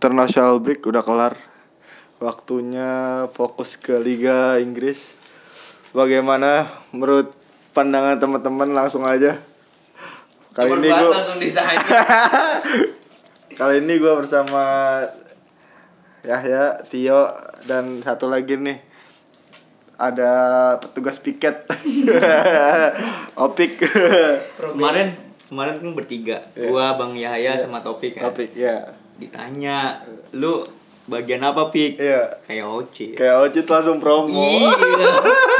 International break udah kelar. Waktunya fokus ke Liga Inggris. Bagaimana menurut pandangan teman-teman langsung aja. Kali Cepet ini gue langsung ditanya. kali ini gue bersama Yahya, Tio dan satu lagi nih ada petugas piket Opik kemarin kemarin kan bertiga gua bang Yahya sama Topik kan Opik ya ditanya lu bagian apa pik Iya. kayak Oci kayak Ocit langsung promo iya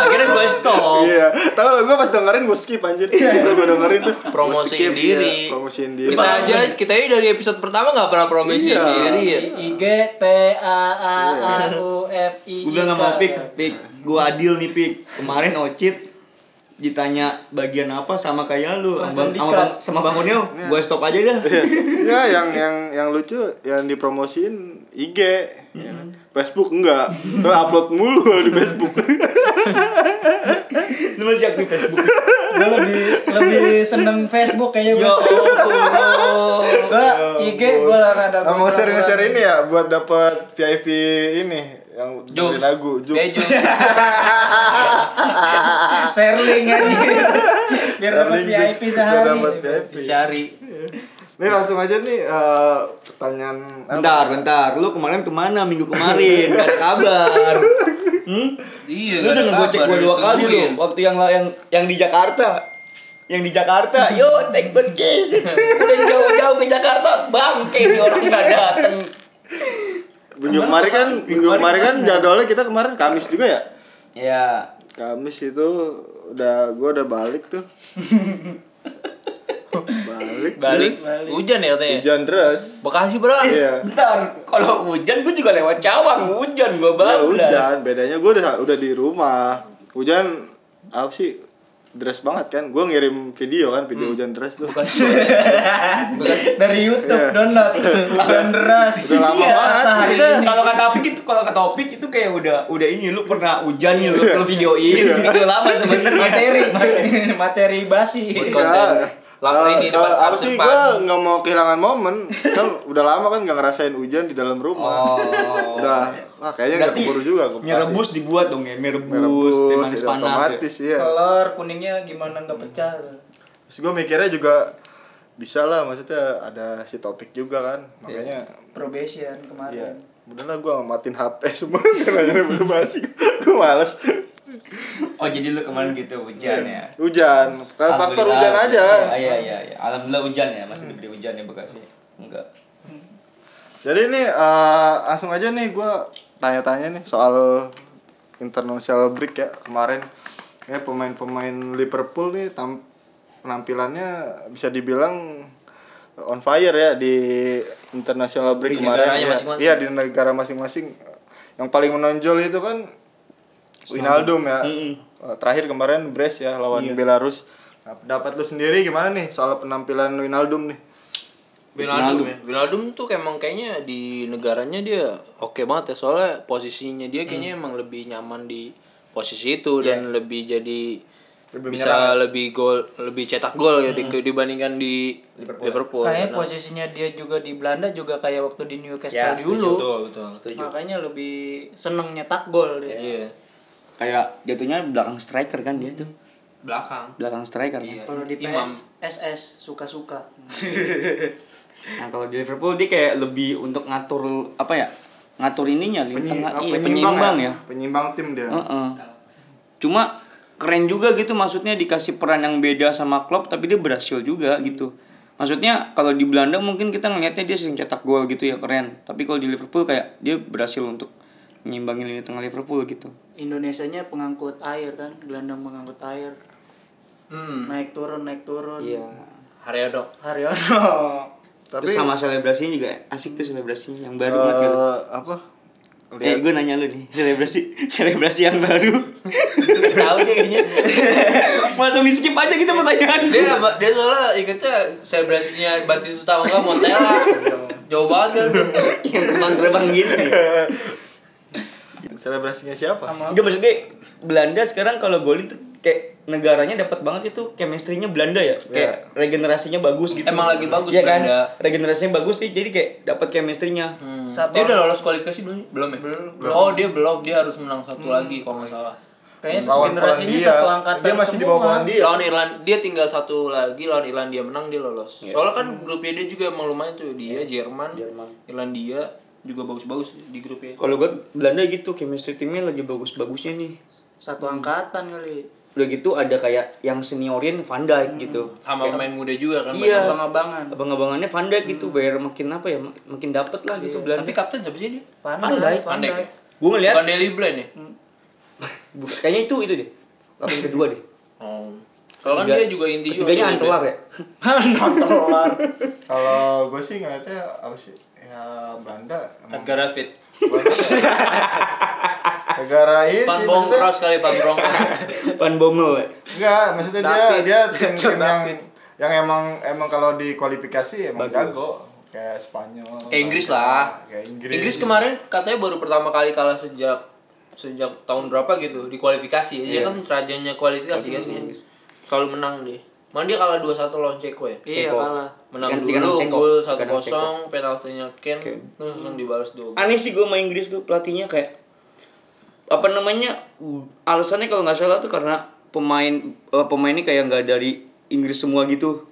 akhirnya gua stop Iya, tahu lo gue pas dengerin gue skip anjir. Gue gue dengerin tuh. Gua Promosiin skip, diri. iya, promosiin diri. Kita aja kita aja dari episode pertama nggak pernah promosi Iya. diri ya. I G T A A R U F I gua bilang sama Pik Pik gua adil nih Pik kemarin Ocit ditanya bagian apa sama kayak lu Bang- sama, bang, sama Bang gua stop aja dah. Iya, ya, yang yang yang lucu yang dipromosiin IG, ya. Facebook enggak. Lo upload mulu di Facebook. lu masih aktif Facebook Gue lebih lebih seneng Facebook kayaknya ya gue. Gue IG gue rada mau share-share ini ya buat dapat VIP ini yang Jokes. lagu. Jokes. Sharing aja Biar dapat VIP sehari dapat VIP. Syari. Nih langsung aja nih eh, pertanyaan apa? bentar bentar lu kemarin ke mana minggu kemarin gak ada kabar hmm? Iya. lu udah ngegocek gua dua kali lu ditungguin. waktu yang yang yang di Jakarta yang di Jakarta yo take pergi udah jauh-jauh ke Jakarta bangke ini orang nggak dateng Minggu kemarin kan, minggu kemarin kan jadwalnya kita kemarin Kamis juga ya. ya Kamis itu udah gua udah balik tuh. balik. Balik. terus Hujan ya katanya. Hujan deras. Bekasi bro. Iya. bentar kalau hujan gua juga lewat Cawang hujan gua Ya, bablas hujan, bedanya gua udah udah di rumah. Hujan apa sih? Deras banget kan. Gua ngirim video kan, video hujan deras tuh. Bekasi. Bekasi. Dari Youtube Iya. download Hujan deras Udah lama Iya, banget. kalau kata Topik itu kalau kata Topik itu kayak udah udah ini lu pernah hujan nih lu, lu videoin video lama sebenarnya materi materi materi basi Buat konten. Lang Kalau- ini kalau depan apa sih gue nggak mau kehilangan momen. Kan udah lama kan nggak ngerasain hujan di dalam rumah. Oh. udah ah kayaknya nggak keburu juga ke mie rebus dibuat dong ya mie rebus, Mie rebus, teh manis udah panas ya. otomatis ya. telur kuningnya gimana nggak pecah? Terus gue mikirnya juga bisa lah maksudnya ada si topik juga kan. Makanya probation ya kemarin udah lah gue matiin HP semua karena nyari basa basi gue males Oh jadi lu kemarin gitu hujan ya? hujan karena faktor hujan aja Iya iya iya. iya. Alhamdulillah hujan ya masih diberi hujan ya Bekasi. Enggak. jadi nih eh, langsung aja nih gue tanya-tanya nih soal international break ya kemarin ya pemain-pemain Liverpool nih tam penampilannya bisa dibilang on fire ya di international break Di kemarin ya. iya di negara masing-masing yang paling menonjol itu kan Wijnaldum ya. Eh, terakhir kemarin Brest ya lawan Iya. Belarus. Nah, pendapat lu sendiri gimana nih soal penampilan Wijnaldum nih? Wijnaldum ya. Wijnaldum tuh emang kayaknya di negaranya dia oke banget ya. Soalnya posisinya dia kayaknya emang lebih nyaman di posisi itu dan lebih jadi Lebih bisa lebih gol lebih cetak gol ya di- dibandingkan di Liverpool. kayaknya Nah, posisinya dia juga di Belanda juga kayak waktu di Ya, Newcastle setuju. dulu. Betul betul. makanya lebih seneng nyetak gol dia. Iya. Kayak jatuhnya belakang striker kan dia tuh. Belakang. Belakang striker. Iya. kalau di Imam. PS SS suka-suka Nah kalau di Liverpool dia kayak lebih untuk ngatur apa ya? Ngatur ininya lini Penyi- tengah apa, iya penyimbang ya. penyimbang tim dia Heeh. Cuma keren juga gitu maksudnya dikasih peran yang beda sama Klopp tapi dia berhasil juga gitu. Maksudnya kalau di Belanda mungkin kita ngelihatnya dia sering cetak gol gitu ya keren. Tapi kalau di Liverpool kayak dia berhasil untuk nyimbangin lini tengah Liverpool gitu. Indonesianya pengangkut air kan gelandang pengangkut air Hmm. naik turun naik turun Iya. Haryono. Haryono Tapi Terus sama selebrasinya juga asik tuh selebrasinya yang baru banget kan. eh, apa? Eh, gue nanya lu nih, selebrasi selebrasi yang baru. Tahu dia kayaknya. Langsung di skip aja gitu pertanyaan. dia dia soalnya ikutnya selebrasinya Batista enggak Montella. Jauh banget kan yang terbang-terbang gitu. Selebrasinya siapa? Enggak maksudnya Belanda sekarang kalau golin tuh kayak negaranya dapat banget itu chemistry-nya Belanda ya. Kayak regenerasinya bagus gitu. Emang lagi bagus Iya kan? Belanda. Regenerasinya bagus nih jadi kayak dapat chemistry-nya. Hmm. Satu Dia udah lolos kualifikasi belum? Belum ya? Oh, dia belum. Dia harus menang satu lagi kalau nggak salah. kayaknya Lawan generasinya Polandia. satu angkatan Dia masih di bawah. Polandia. Lawan Irland dia tinggal satu lagi lawan Irlandia menang dia lolos. Soalnya kan grupnya dia juga emang lumayan tuh. Dia Jerman, Jerman. Irlandia juga bagus-bagus di grupnya. Kalau gue Belanda gitu chemistry timnya lagi bagus-bagusnya nih. satu angkatan kali Udah gitu ada kayak yang seniorin Van Dijk gitu. Sama Kayak- pemain muda juga kan. Iya. abang-abangan abang-abangannya Van Dijk gitu biar makin apa ya mak- makin dapet lah gitu Belanda. Tapi kapten siapa sih dia? Van Van Dijk. Van Van Dijk. Dijk gue ngeliat Bukan Deli Blind ya? bukan- kayaknya itu itu deh. Kapten kedua deh. Oh. Kalau kan dia juga inti juga. Ketiganya Deli Antelar ya. Telar. Kalau gue sih ngeliatnya apa sih? Ya Belanda Edgar David. negara ini sih, Bong Cross kali Van Bong. Van Bommel. ya. Enggak, maksudnya dia dia tim, tim yang yang emang emang kalau di kualifikasi emang jago kayak Spanyol. Kayak Inggris lah. Kayak Inggris. Inggris kemarin katanya baru pertama kali kalah sejak sejak tahun berapa gitu di kualifikasi. Dia kan rajanya kualifikasi kan. Selalu menang dia. Mana dia kalah 2-1 lawan Ceko ya? iya Ceko. kalah Menang Kan- dulu, Dikandang 1-0, penaltinya Ken, terus langsung dibalas dua. gol. Aneh sih gue main Inggris tuh pelatihnya kayak apa namanya alasannya kalau nggak salah tuh karena pemain eh, pemainnya kayak nggak dari Inggris semua gitu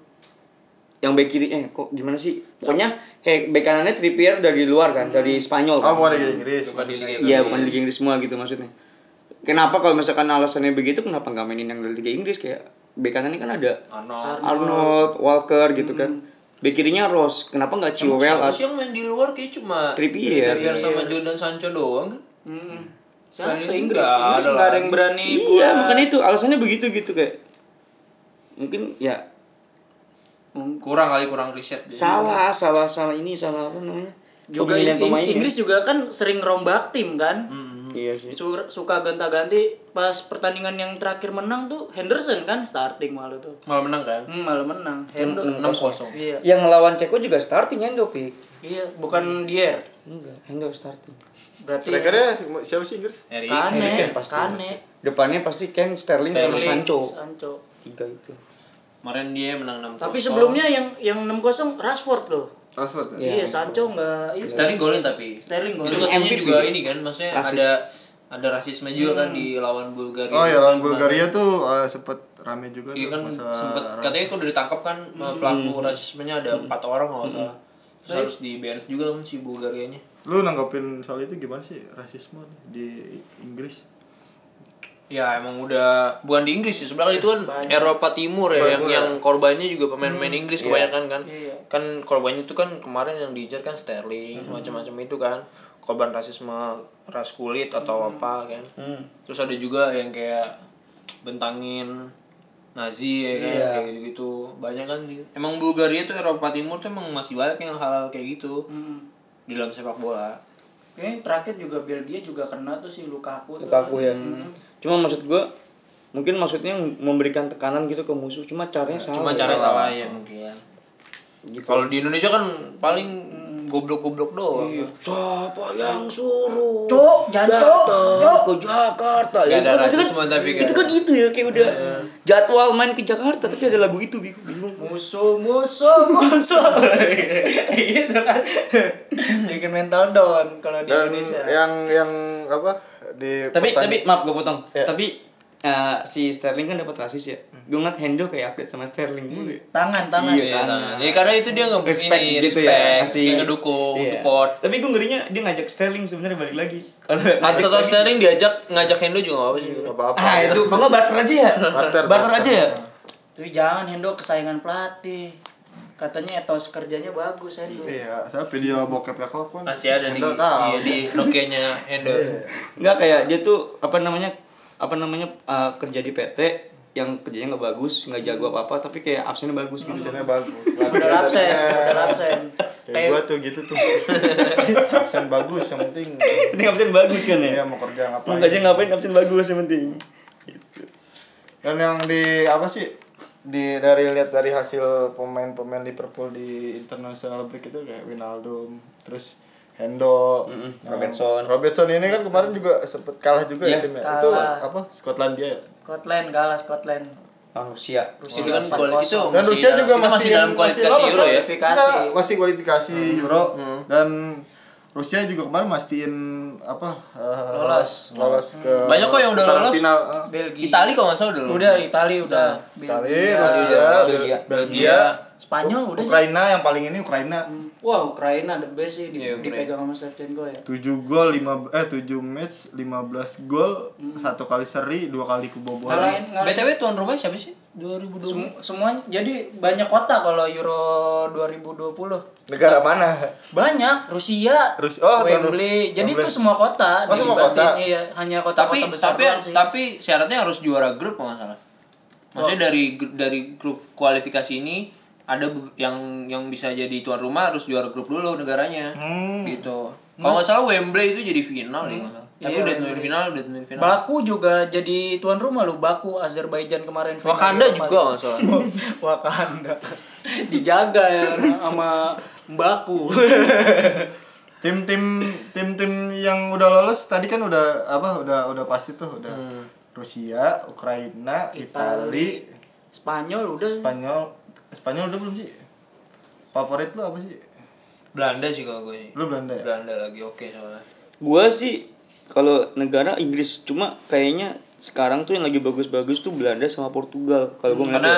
yang back kiri eh kok gimana sih pokoknya kayak back kanannya Trippier dari luar kan dari Spanyol Oh, kan bukan di Inggris. Bukan di Liga iya Inggris. bukan Liga Inggris semua gitu maksudnya kenapa kalau misalkan alasannya begitu kenapa nggak mainin yang dari Liga Inggris kayak back kanannya kan ada Arnold. Arnold Walker gitu kan back kirinya Ross kenapa nggak Chilwell Siapa atau sih yang main di luar kayak cuma Trippier Trippier sama Jordan Sancho doang kan? Hmm. siapa Inggris Inggris ada nggak ada yang berani Iya, buat makanya itu alasannya begitu gitu kayak mungkin ya Kurang kali kurang riset. dia. salah, salah, salah ini salah apa namanya? juga Pemilihan In- pemainnya. Inggris juga kan sering rombak tim kan Iya sih. Su- suka ganta-ganti pas pertandingan yang terakhir menang tuh Henderson kan starting malu tuh Malah menang kan? hmm, malah menang Hendo 6-0. iya Yang ngelawan Ceko juga starting Hendo Pik. iya bukan Dier Enggak, Hendo starting. berarti Strikernya siapa sih Inggris? Kane Kane pasti. Kane Depannya pasti Ken, Sterling, sama Sterling. Sancho. Sancho Tiga itu. Kemarin dia menang 6 tapi sebelumnya yang yang 6-0 Rashford loh Rashford ya? Iya. iya Sancho nggak iya Sterling golin tapi. Sterling golin. Itu katanya MVP. juga ini kan, maksudnya Rasis. ada ada rasisme juga kan di lawan Bulgaria. Oh ya lawan Bulgaria tuh eh, sempet rame juga Iya tuh kan sempet katanya kalau udah ditangkap kan pelaku rasismenya ada empat orang kalau nggak salah. Terus harus di banned juga kan si Bulgarianya. Lu nanggapin soal itu gimana sih rasisme di Inggris? Ya emang udah bukan di Inggris sih sebenarnya itu kan Eropa Timur ya yang yang korbannya juga pemain-pemain Inggris kebanyakan kan. Iya. Kan korbannya itu kan kemarin yang diincar kan Sterling macam-macam itu kan korban rasisme ras kulit atau apa kan. Terus ada juga yang kayak bentangin Nazi ya kan Iya. kayak gitu-gitu. Banyak kan emang Bulgaria tuh Eropa Timur tuh emang masih banyak yang hal kayak gitu Hmm. di dalam sepak bola. Kayaknya terakhir juga Belgia juga kena tuh si Lukaku tuh. Lukaku ya. Cuma maksud gua mungkin maksudnya memberikan tekanan gitu ke musuh cuma caranya salah. Cuma cara salah ya mungkin. Gitu. Kalau di Indonesia kan paling goblok-goblok doang. Siapa yang suruh? Cok, jangan cok, cok. ke Jakarta. Gak itu ada kan- itu rasisme kan, tapi kan. itu kan itu ya kayak udah jadwal main ke Jakarta tapi ada lagu itu bingung. bingung. Musuh, musuh, musuh. Kayak gitu kan. Bikin mental down kalau di Dan Indonesia. yang yang apa di Tapi pertand- tapi maaf gue potong. Ya. Tapi eh, si Sterling kan dapat rasis ya. Gue ngeliat Hendo kayak update sama Sterling. Tangan, tangan. Iya, Iya, tangan. nah. Ya, karena itu dia nge respect ini, gitu respect, ya kasih ngedukung Iya. support tapi gue ngerinya dia ngajak Sterling sebenarnya balik lagi kalau atau kalau Sterling diajak ngajak Hendo juga gak apa sih Nggak apa-apa. ah itu kalau barter aja ya Barter, barter aja ya Tapi jangan Hendo kesayangan pelatih. katanya etos kerjanya bagus Endo Iya, saya video bokep ya klub kan. masih ada nih Endo tahu. iya, di Nokia-nya Endo Enggak kayak dia tuh apa namanya apa namanya uh, kerja di PT yang kerjanya nggak bagus nggak jago apa apa tapi kayak absennya bagus gitu Absennya bagus. udah absen udah absen Kayak gua tuh gitu tuh. Absen bagus yang penting. penting absen bagus kan ya Iya mau kerja mau ngapain. kerja ngapain absen bagus yang penting Dan yang di apa sih? Di dari lihat dari hasil pemain-pemain Liverpool di international break itu kayak Wijnaldum, terus Hendo, Mm-mm, Robertson. Robertson ini kan kemarin juga sempet kalah juga ya Iya, timnya. kalah. Itu apa? Skotlandia ya? Scotland kalah Scotland orang Rusia Rusia itu kan kuali- itu. Dan masih Rusia juga itu masih masih dalam kualifikasi lolos, Euro ya Kualifikasi. Enggak, masih kualifikasi Euro dan Rusia juga kemarin mastiin apa eh, Lolos. lolos ke Banyak kok yang udah lolos. final eh. Belgia Itali kalau nggak salah udah lolos. udah Itali udah Itali, Belgia. Rusia, Belgia. Belgia, Spanyol udah sih Ukraina yang paling ini Ukraina. Wah Ukraina the best sih di, Ukraina. dipegang sama Shevchenko ya 7 gol 5 eh 7 match 15 gol, satu kali seri, dua kali kebobolan. ngalahin ngalahin BTW tuan rumah siapa sih? 2020. Sem- semua jadi banyak kota kalau Euro 2020 Negara mana? banyak Rusia, Rus- oh, Wembley jadi Wembley. itu semua kota Oh, semua kota? iya hanya kota-kota tapi besar tapi doang sih tapi syaratnya harus juara grup kalau nggak salah. Maksudnya dari gr- dari grup kualifikasi ini ada yang yang bisa jadi tuan rumah harus juara grup dulu negaranya. Hmm. Gitu. Kalau nggak salah Wembley itu jadi final nggak salah. Tapi Iya, udah tentuin final, udah tentuin final. Baku juga jadi tuan rumah lu Baku Azerbaijan kemarin final Wakanda juga nggak salah. Wakanda dijaga ya sama Baku Tim-tim tim-tim yang udah lolos tadi kan udah apa udah udah pasti tuh udah Rusia, Ukraina, Itali, Spanyol udah Spanyol. Spanyol udah belum sih? Favorit lu apa sih? Belanda sih kalau gue sih. Lu Belanda ya? Belanda lagi oke soalnya. gua sih kalau negara Inggris cuma kayaknya sekarang tuh yang lagi bagus-bagus tuh Belanda sama Portugal kalau gua ngeliat ya. karena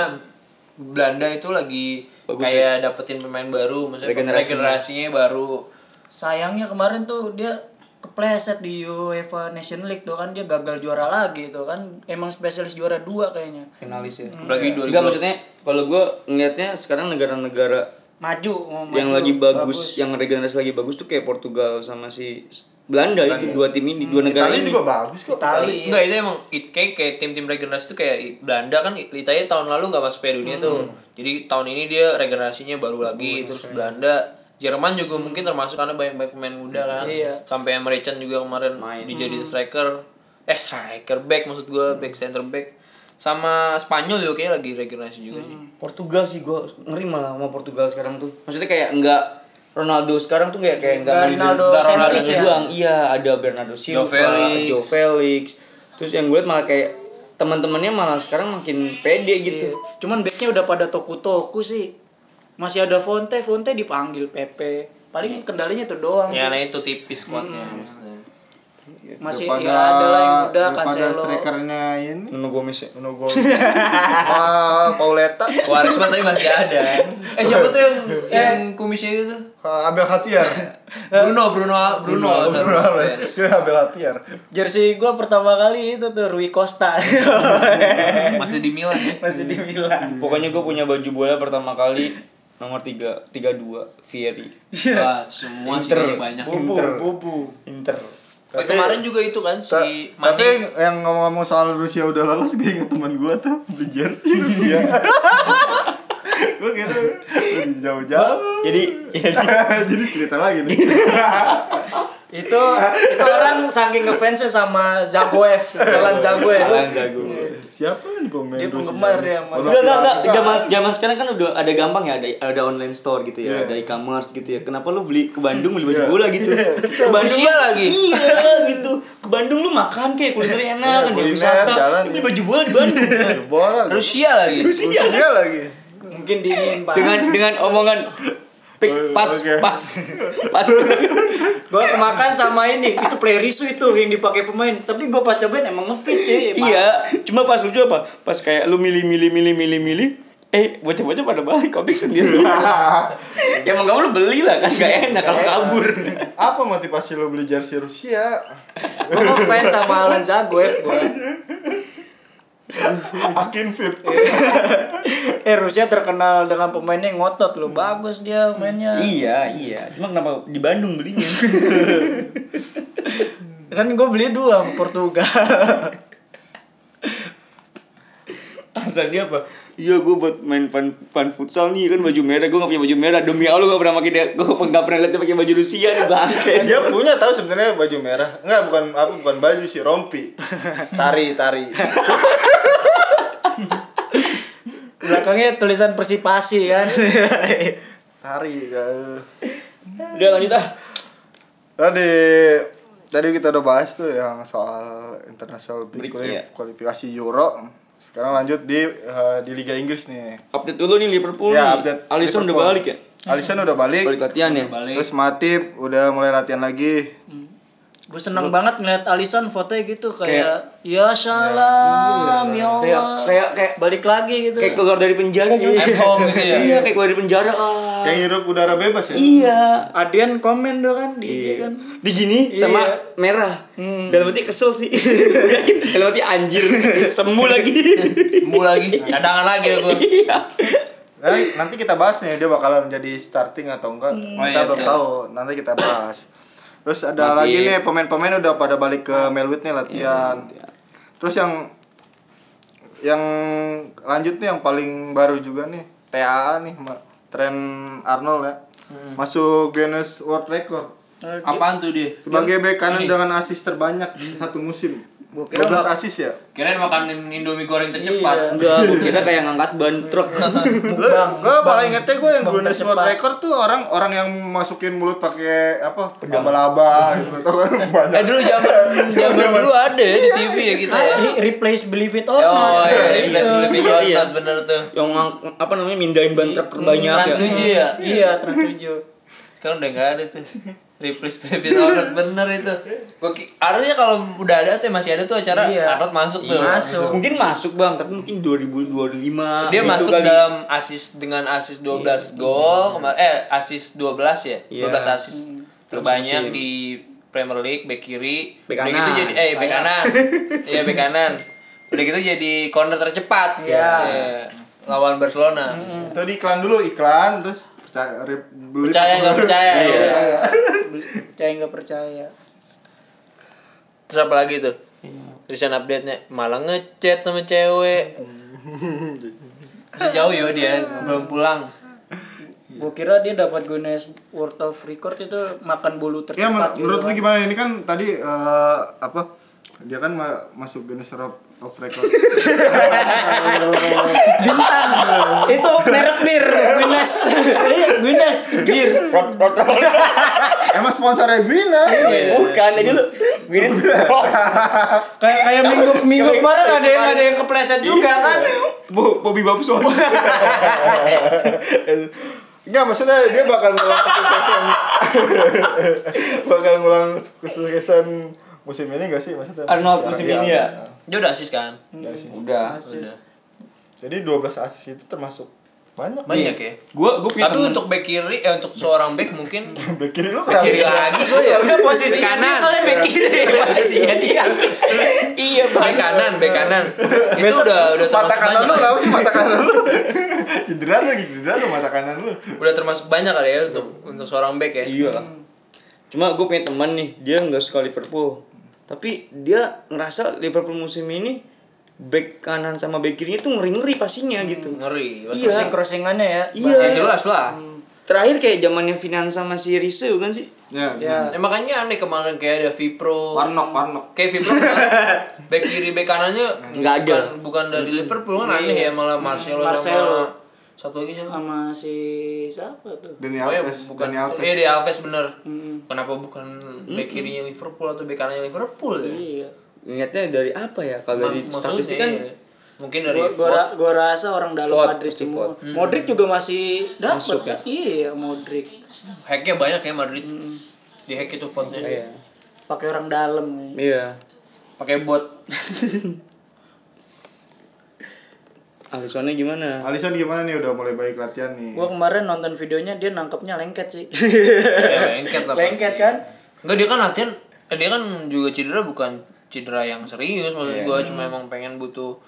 Belanda itu lagi Bagus kayak dapetin pemain baru, maksudnya Regenerasi. regenerasinya baru. sayangnya kemarin tuh dia kepleset di UEFA Nation League tuh kan dia gagal juara lagi tuh kan. Emang spesialis juara dua kayaknya. Finalis ya. Apalagi 2000. Enggak maksudnya kalau gua ngelihatnya sekarang negara-negara maju mau yang maju, lagi bagus, yang regenerasi lagi bagus tuh kayak Portugal sama si Belanda itu dua tim ini dua negara Itali ini. juga bagus kok. Itali Enggak itu emang it, kayak kayak tim-tim regenerasi itu kayak Belanda kan Italia tahun lalu nggak masuk Piala Dunia tuh. Jadi tahun ini dia regenerasinya baru lagi terus Belanda Jerman juga mungkin termasuk karena banyak banyak pemain muda kan. Iya. Sampai Emre Can juga kemarin dijadiin striker. Eh striker back maksud gua back center back. Sama Spanyol juga kayak lagi regenerasi juga sih. Portugal sih gua ngeri malah sama Portugal sekarang tuh maksudnya kayak enggak Ronaldo sekarang tuh kayak kayak enggak Ronaldo Ronaldo ya? doang. iya ada Bernardo Silva Felix. Joe Felix terus yang gue liat malah kayak teman-temannya malah sekarang makin pede gitu Iya. Cuman backnya udah pada toku-toku sih. Masih ada Fonte, Fonte dipanggil Pepe. Paling kendalanya itu doang Ya sih. nah itu tipis squadnya. maksudnya. Masih Daripada- ya ada lah yang muda Cancelo. strikernya ini Nuno Gomez ya Nuno Gol. Ah, Pauleta, Quaresma tapi masih ada. Eh siapa tuh yang yang kumisnya itu tuh? Ah, Abel Hatiar. Bruno, Bruno, Bruno, Bruno. Yes. Dia Abel Hatiar. Jersey gua pertama kali itu tuh Rui Costa. Masih di Milan ya. Masih di Milan. pokoknya gue punya baju bola pertama kali nomor tiga tiga dua Fieri Wah, semua sih Inter. kayaknya banyak. Bubu, Inter. bubu. Inter Kayak kemarin juga itu kan Ta- si tapi Mane. yang ngomong-ngomong soal Rusia udah lolos gue inget teman gue tuh beli jersey Rusia gue gitu jauh-jauh jadi jadi jadi cerita lagi nih Itu itu orang saking ngefansnya sama Zagoev, Jalan Zagoev. Alan Zago siapa nih pemain Dia penggemar ya, Mas. Orang Enggak, enggak, enggak. Piala Zaman zaman sekarang kan udah ada gampang ya, ada ada online store gitu ya, Iya. ada e-commerce gitu ya. Kenapa lu beli ke Bandung beli baju Iya. bola gitu? Ke Bandung Rusia lagi. Iya gitu. Ke Bandung lu makan kayak kuliner enak Iya, kan dia wisata. jalan. Ini baju bola di Bandung. Bola Rusia lagi. Rusia lagi Mungkin dingin, Pak. dengan dengan omongan pik Oh, pas oke. pas pas Gua kemakan sama ini, itu play risu itu yang dipakai pemain. Tapi gua pas cobain emang ngefit sih. Pak. iya cuma pas lucu apa pas kayak lu milih milih milih milih milih eh bocah-bocah pada balik komik sendiri ya emang kamu lu beli lah kan gak enak kalau kabur apa motivasi lo beli jersey Rusia Gua ngefans sama Alan Zagoev gua. Akin Fit. eh Rusia terkenal dengan pemainnya yang ngotot loh. Bagus dia mainnya. Iya, iya. Cuma kenapa di Bandung belinya? Kan gue beli dua Portugal. Alasan dia apa? Iya gue buat main fun, fun futsal nih kan baju merah gue gak punya baju merah demi Allah gue pernah pakai dia gue gak pernah lihat dia pakai baju Rusia nih bangke Dia punya tahu sebenarnya baju merah. Enggak, bukan apa bukan baju sih, rompi. Tari, tari. Belakangnya tulisan persipasi kan. Tari. eh. udah lanjut ah Tadi tadi kita udah bahas tuh yang soal international Break, kuali- iya. kualifikasi Euro. Sekarang lanjut di eh, di Liga Inggris nih. update dulu nih Liverpool Ya, nih. update Alisson udah balik ya Alisson udah balik. balik latihan ya balik Terus Matip udah mulai latihan lagi. Gue seneng banget ngeliat Alisson fotonya gitu kayak ya salam ya kayak Allah. kayak kayak balik lagi gitu. kayak keluar dari penjara gitu. Gitu ya? iya kayak keluar dari penjara. Ah. Kayak hirup udara bebas ya. iya. Adian komen tuh kan di IG kan. Di gini sama Iya. merah dalam arti kesel sih. Dalam arti anjir. Sembuh lagi. Sembuh lagi. Cadangan lagi aku. Iya. Nah, nanti kita bahas nih dia bakalan jadi starting atau enggak. Oh, kita iya, belum tahu. Nanti kita bahas. Terus ada Matip. lagi nih pemain-pemain udah pada balik ke Melwood nih latihan. Terus yang yang lanjut nih yang paling baru juga nih TAA nih Trent Arnold ya. Masuk Guinness World Record apaan tuh dia sebagai bek kanan Ini. dengan asis terbanyak di satu musim. Gua kira 12 nggak- asis ya. kirain makanin indomie goreng Iya. tercepat. Enggak gue kira kayak ngangkat ban truk. Mukbang. gue malah ingetnya gue yang Guinness World. Record tuh orang orang yang masukin mulut pakai apa? Laba-laba gitu kan? Banyak. Eh dulu zaman zaman dulu ada ya di TV ya kita ya. Replace believe it or oh not. iya replace Iya. beli Iya, iya. bener tuh. Yang apa namanya mindahin ban truk terbanyak Trans ya. Tujuh ya? Iya trans tujuh. Sekarang udah nggak ada tuh replace benefit Arnold bener itu Gua harusnya kalau udah ada tuh masih ada tuh acara Iya. Arnold masuk tuh Masuk. mungkin masuk bang tapi mungkin 2025 dia gitu masuk kali. dalam asis dengan asis 12 gol kema- eh asis 12 ya Iya. 12 asis terbanyak musim. di Premier League back kiri Bek Udah kanan. gitu jadi eh bek Kayak- kanan iya bek kanan udah gitu jadi corner tercepat Iya. Iya. lawan Barcelona itu di iklan dulu iklan terus percaya re- beli percaya nggak percaya? Iya. Iya. percaya. Nggak percaya? Terus apa lagi tuh? Recent update nya malah ngechat sama cewek. Masih jauh ya dia belum pulang. Gue kira dia dapat Guinness World of Record itu makan bulu ya men- tercepat gitu menurut lu kan. gimana? Ini kan tadi eh, apa? Dia kan ma- masuk Guinness World of Record. Bintang. Itu merek bir Guinness. Iya Guinness. Bir. Emang sponsornya Guinness? Bukan tadi lu gini kayak kayak minggu minggu kemarin ada yang ada yang kepleset juga kan? Bu, Bobby Babson. Enggak maksudnya dia bakal ngulang kesuksesan. Bakal ngulang kesuksesan musim ini gak sih maksudnya? Arnold musim iya, ini ya dia udah asis kan? Enggak sih. udah. Udah Jadi 12 asis itu termasuk banyak. banyak ya? Gua gua punya tapi temen- untuk back kiri eh untuk seorang back mungkin Bek kiri lu back kiri lagi gue ya. Udah Back dia kanan. soalnya back kiri. Posisinya dia. iya back kanan back kanan. itu udah udah mata termasuk kanan lu banyak kenapa sih? Mata kanan lu? cedera lagi, cedera lu mata kanan lu. udah termasuk banyak kali ya untuk untuk seorang back ya? Iya lah. Cuma gue punya teman nih dia nggak suka Liverpool tapi dia ngerasa Liverpool musim ini back kanan sama back kirinya tuh ngeri ngeri pastinya gitu ngeri Iya. crossing crossingannya ya Iya. ya jelas lah terakhir kayak zamannya Finansa sama si Rice bukan sih Ya. ya Ya, makanya aneh kemarin kayak ada Vipro Warnok, warnok. kayak Vipro kan, back kiri back kanannya Nggak ada. bukan, bukan dari Liverpool kan aneh ya malah Marcelo, Marcelo. sama satu lagi siapa sama si siapa tuh Dani Oh ya, Alves, bukan Dani Alves. Iya, di Alves bener. Kenapa bukan back kirinya Liverpool atau back kanannya Liverpool ya? iya Niatnya dari apa ya kalau dari statistik kan iya. mungkin dari gua, gua, gua rasa orang dalam Vote, Madrid semua vote. Modric juga masih dapat Masuk ya? kan iya Modric hacknya banyak ya Madrid. Di hack itu vote-nya. iya pakai orang dalam iya Pakai bot. Alissonnya gimana Alisson gimana nih udah mulai baik latihan nih. gua kemarin nonton videonya dia nangkepnya lengket sih ya, lengket lah lengket pasti. kan Enggak dia kan latihan eh, dia kan juga cedera bukan cedera yang serius maksud Iya. gua cuma emang pengen butuh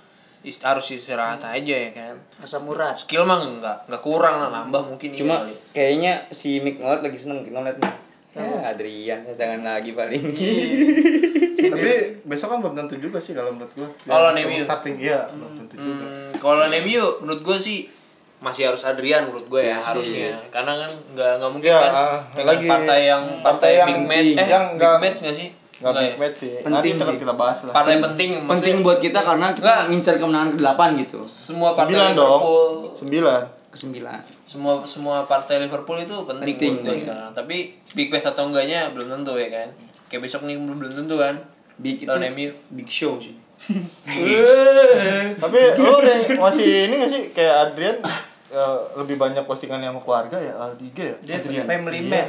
ist- harus istirahat aja ya kan asam urat skill mah enggak enggak kurang lah nambah mungkin Cuma kayaknya si Mick Ngeliat lagi seneng ngeliat nih. Ya, Adrian jangan lagi paling. Iya. Tapi besok kan belum tentu juga sih kalau menurut gua. Kalau Nemiu starting iya, hmm. belum tentu juga. Hmm, kalau Nemu menurut gua sih masih harus Adrian menurut gue ya, ya harusnya karena kan nggak nggak mungkin ya, kan uh, dengan lagi partai yang partai, partai yang big match eh yang big match nggak sih Gak big ya? match sih. Penting Nanti sih. kita bahas lah. Partai penting. Penting buat kita karena kita ngincar kemenangan ke-8 gitu. Semua partai sembilan dong. sembilan kesembilan semua semua partai Liverpool itu penting, penting buat gue iya. sekarang. Tapi big match atau enggaknya belum tentu ya kan? Kayak besok nih belum tentu kan? Big lawan MU big show sih. Tapi lo udah masih ini gak sih? Kayak Adrian ya, lebih banyak postingan yang keluarga ya Aldiga ya? Adrian. family iya. man.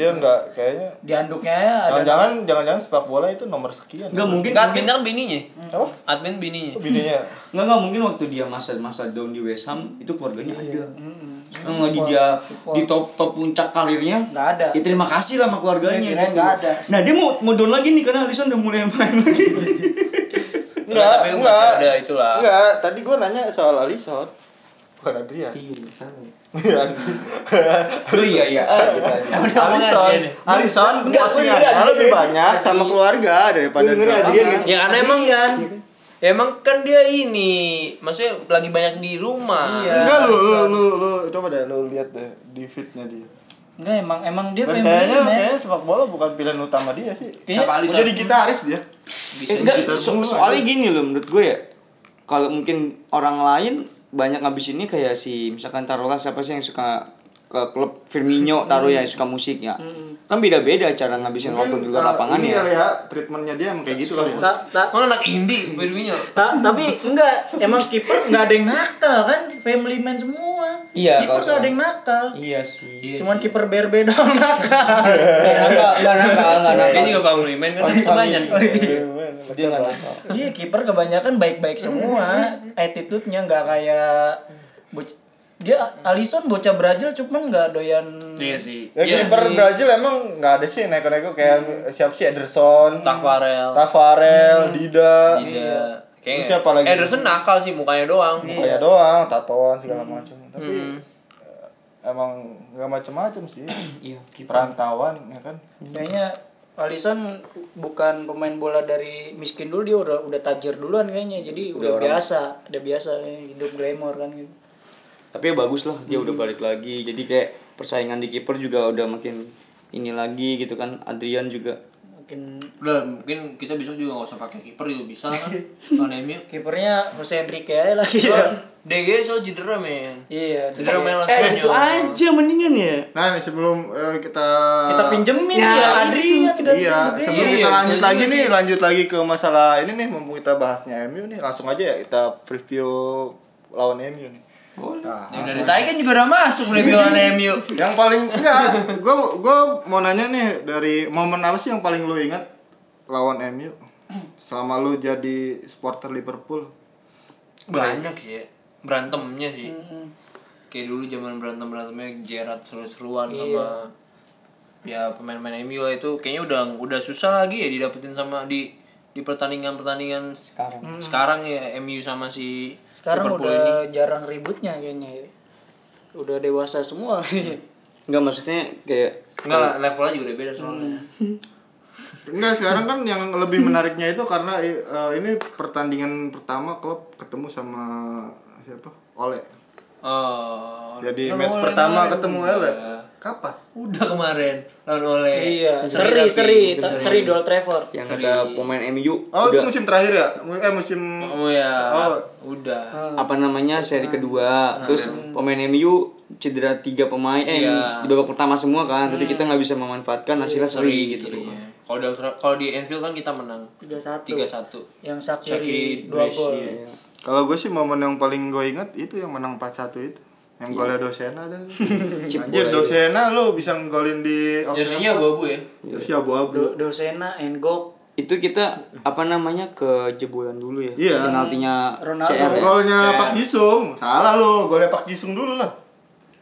Dia enggak kayaknya di anduknya ya ada jangan-jangan jangan-jangan sepak bola itu nomor sekian. Enggak mungkin. Enggak, admin kan bininya Apa? admin bininya Itu bininya. Enggak enggak mungkin waktu dia masa-masa down di West Ham itu keluarganya ada. Mm-mm. Yang lagi dia di top top puncak karirnya nggak ada Ya terima kasih lah sama keluarganya Ya, gitu. nggak ada. Nah dia mau mau down lagi nih karena Alisson udah mulai main lagi. Masih enggak. ada itulah. Enggak, tadi gua nanya soal Alisson. Bukan Adrian. Iya salah. Iya. Lu iya iya. Alisson Enggak, gua postingannya lebih banyak sama keluarga daripada Gua dengerin di Adrian, lapangan. guys. ya karena emang ya emang kan dia ini maksudnya lagi banyak di rumah Iya. Enggak lu lu lu lu coba deh lu lihat deh di feednya dia. Enggak emang emang dia Dan family kayaknya man kayaknya sepak bola bukan pilihan utama dia sih. Kayaknya- Siapa Mau Alisson jadi gitaris dia. bisa Eh, enggak, so- soalnya gini loh menurut gue ya. Kalau mungkin orang lain banyak ngabisinnya kayak si misalkan taruhlah siapa sih yang suka ke klub Firmino taruh ya yang suka musik ya. Kan beda-beda cara ngabisin waktu di luar uh, lapangan ini ya. ya treatmentnya dia emang kayak gitu kali ya. anak indie Firmino. Ta- tapi enggak emang kiper enggak ada yang nakal kan? Family man semua. Iya, kiper enggak ada yang nakal. Iya sih. Iya cuman kiper doang nakal. Enggak nakal, enggak nakal, enggak nakal. dia juga family man kan itu banyak Dia enggak nakal. iya kiper kebanyakan baik-baik semua. Attitude-nya enggak kayak boc- dia Alisson bocah Brazil cuman enggak doyan iya sih Ya Iya. kiper Brazil emang nggak ada sih neko-neko kayak siapa sih Ederson, Tafarel Tafarel, Dida, Tidak. Kayaknya Terus siapa lagi? Ederson nakal sih mukanya doang. Mukanya doang, tatoan segala macam. Tapi Hmm. eh, emang nggak macam-macam sih. Iya, Perantauan ya kan. kayaknya Alisson bukan pemain bola dari miskin dulu dia udah udah tajir duluan kayaknya jadi udah, orang- biasa udah biasa hidup glamour kan gitu Tapi ya bagus lah dia udah balik lagi. Jadi kayak persaingan di kiper juga udah makin ini lagi gitu kan. Adrian juga makin Udah mungkin kita besok juga nggak usah pakai kiper juga bisa kan. Lawan MU. kipernya Jose Enrique aja lagi ya. DG soal cedera men. Iya, Cedera main lawan Eh itu aja mendingan ya. Nah, nih, sebelum eh, kita kita pinjemin Ya, ya, Adrian kan Iya, sebelum Iya, kita lanjut betul lagi juga nih, sih. lanjut lagi ke masalah ini nih, mumpung kita bahasnya MU nih, langsung aja ya kita preview lawan MU nih. Nah, Ya udah ditanya kan juga udah masuk review lawan MU. yang paling enggak, gue gue mau nanya nih dari momen apa sih yang paling lu ingat lawan MU selama lu jadi supporter Liverpool? Banyak sih ya. Berantemnya sih. Kayak dulu zaman berantem berantemnya Gerrard seru-seruan sama ya pemain-pemain MU lah itu kayaknya udah udah susah lagi ya didapetin sama di di pertandingan pertandingan Sekarang. sekarang ya MU sama si sekarang Liverpool udah ini jarang ributnya kayaknya ya. udah dewasa semua Enggak maksudnya kayak enggak lah levelnya juga udah beda soalnya Enggak, sekarang kan yang lebih menariknya itu karena eh, ini pertandingan pertama klub ketemu sama siapa? Ole. oh Jadi match pertama ketemu Ole. Kapan? udah kemarin lawan Ole. Iya seri seri ta- seri. Old Trafford. Yang ada pemain MU Oh, itu udah. musim terakhir ya? Eh musim oh ya Oh. udah. Apa namanya? Seri kedua. Terus pemain MU cedera tiga pemain. Eh Iya. di babak pertama semua kan tapi kita nggak bisa memanfaatkan hasilnya seri gitu. Iya. kalau di kalau di Anfield kan kita menang. 3-1 tiga satu. Yang Shaqiri Sakiri dua brace, gol. Iya. Kalau gue sih momen yang paling gue ingat itu yang menang 4-1 itu. Yang golnya Dosena dah. Anjir Dosena lu bisa ngegolin di jersinya abu-abu ya ya abu-abu. Do- Dosena Engok itu kita apa namanya ke jebolan dulu ya Iya. penaltinya Ronaldo. CR ya Golnya CR. Pak Jisung. Salah lu, golnya Pak Jisung dulu lah.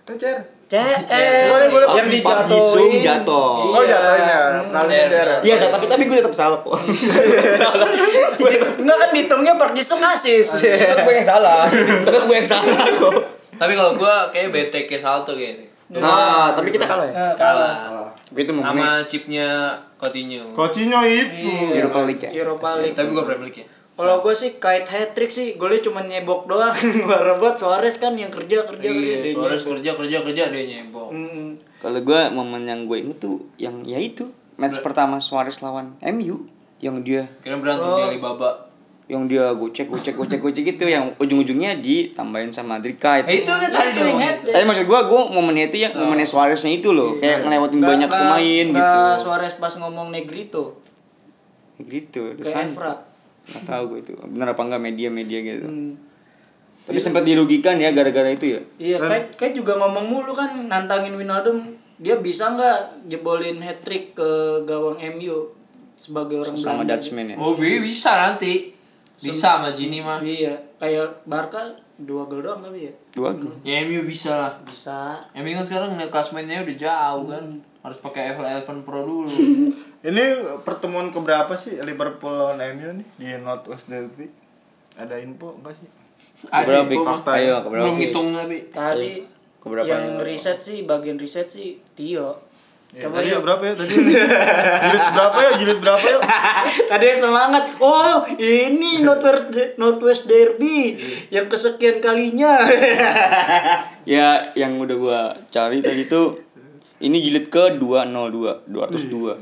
Kan CR. Boleh, boleh. yang Pak Jisung dijatuhin jatuh. Oh jatuhin ya, penalti Iya. daerah. Iya, tapi tapi gue tetap salah kok. salah. Gue tetap Enggak kan dihitungnya Park Jisung asis. tetap gue yang salah. Tetap gue yang salah kok. Tapi kalau gua kayak BTK salto gitu. Nah, tapi kita kalah ya. Nah, Kalah. Tapi itu Sama chipnya Coutinho. Coutinho itu. Europa League ya. Europa League. Tapi gua Premier League ya. Kalau gue sih kait hat trick sih, golnya cuma nyebok doang. Gua rebut Suarez kan yang kerja kerja kerja Iya, dia Suarez nyebok. kerja kerja kerja dia nyebok. Mm. Kalau gue momen yang gue inget tuh yang ya itu match pertama Suarez lawan MU yang dia Kira berantem Oh. di Alibaba. Yang dia gocek gocek gocek gocek gitu yang ujung-ujungnya ditambahin sama Madrid kite. Eh itu kan tadi Itu dong. Tapi maksud gua gua momennya itu yang momennya Suareznya itu loh, kayak ngelewatin banyak pemain gitu. Suarez pas ngomong Negrito Gitu, desain. Evra. Nggak tahu gue itu. Bener apa enggak media-media gitu. Hmm. Tapi sempat dirugikan ya gara-gara itu ya. Iya, kayak kayak juga ngomong mulu kan nantangin Winaldum dia bisa nggak jebolin hat trick ke gawang MU sebagai orang Sama Belanda. Dutchman ya. Oh bi- bisa nanti. Bisa sama Gini mah. Iya, kayak Barca dua gol doang tapi ya. Dua gol. Ya MU bisa lah. Bisa. MU kan sekarang ngeliat klasmennya udah jauh kan. Harus pakai Evel Eleven Pro dulu. Ini pertemuan keberapa sih Liverpool lawan MU nih di Northwest Derby? Ada info enggak sih? Keberapa, info. Ayo, Belum Pik? ngitung tapi. Tadi yang ya? riset sih bagian riset sih Tio. Ya, Coba tadi ya berapa ya tadi? jilid berapa ya? Jilid berapa ya? Tadi semangat. Oh, ini Northwest Northwest Derby yang kesekian kalinya. Ya, yang udah gua cari tadi tuh ini jilid ke 202, 202.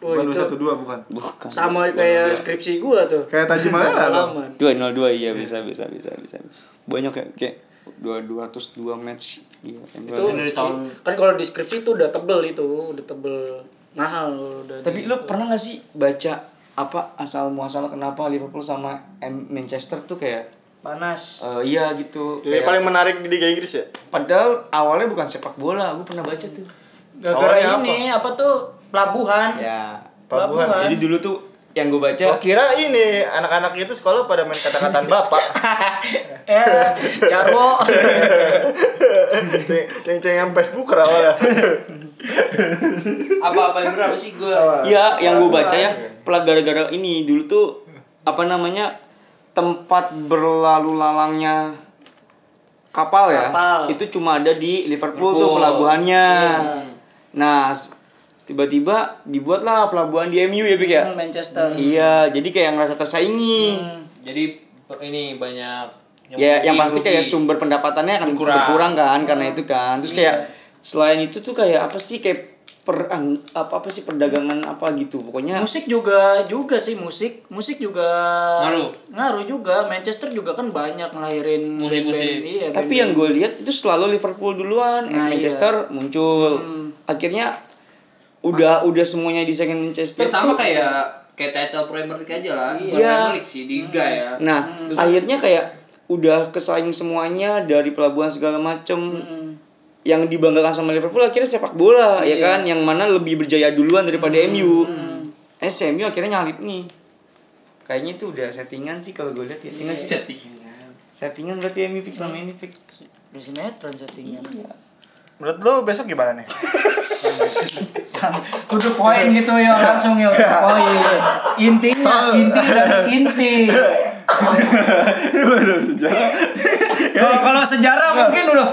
Oh, bukan itu 212 bukan. Bukan. sama kayak skripsi gua tuh. Kayak Malela dong. Halaman. 202 iya bisa bisa bisa bisa. Banyak kayak kayak 202 match iya. Itu Ini dari tahun- kan kalau di skripsi itu udah tebel itu, udah tebel mahal udah. Tapi lu pernah gak sih baca apa asal muasal kenapa Liverpool sama M- Manchester tuh kayak panas. eh, iya gitu. Ini Kayak- paling menarik di Liga Inggris ya? Padahal awalnya bukan sepak bola, gue pernah baca tuh. Gara-gara Awalnya ini apa? tuh pelabuhan. Ya. Pelabuhan. Pelabuhan. Jadi dulu tuh yang gue baca Gua kira ini anak-anak itu sekolah pada main kata-kataan bapak. eh, Jarwo. Ceng-cengan Facebook awalnya. Apa-apa yang berapa sih gua? Iya, yang gue baca ya, pelah gara-gara ini dulu tuh apa namanya tempat berlalu lalangnya kapal ya, Kapal. itu cuma ada di Liverpool tuh Liverpool. pelabuhannya. Nah, s- tiba-tiba dibuatlah pelabuhan di MU ya, Pik ya. Manchester. Iya, jadi kayak ngerasa tersaingi. Jadi ini banyak ya, yang rugi- pasti kayak sumber pendapatannya akan berkurang, Berkurang. kan karena itu kan. Terus kayak Iya. selain itu tuh kayak apa sih kayak per apa apa sih perdagangan apa gitu. Pokoknya Musik juga juga sih musik, musik juga Ngaruh. ngaruh juga. Manchester juga kan banyak ngelahirin Musik-musik. band-band, Iya, Tapi yang gue lihat itu selalu Liverpool duluan, Nah, Manchester muncul. Akhirnya udah udah semuanya di second Manchester. Ya sama tuh- kayak kayak title Premier League aja lah. Iya. Premier League sih di Liga ya. Nah, akhirnya kayak udah kesaing semuanya dari pelabuhan segala macem. Yang dibanggakan sama Liverpool akhirnya sepak bola ya kan, yang mana lebih berjaya duluan daripada MU. Eh, si MU akhirnya nyalip nih. Kayaknya itu udah settingan sih kalau gue lihat ya. Iya sih? Settingan. Settingan berarti MU fix selama ini fix. di sinetron settingnya. Iya. Menurut lu besok gimana nih? To the point gitu ya langsung ya. Iya. Intinya inti dari inti. Kalau kalau sejarah mungkin udah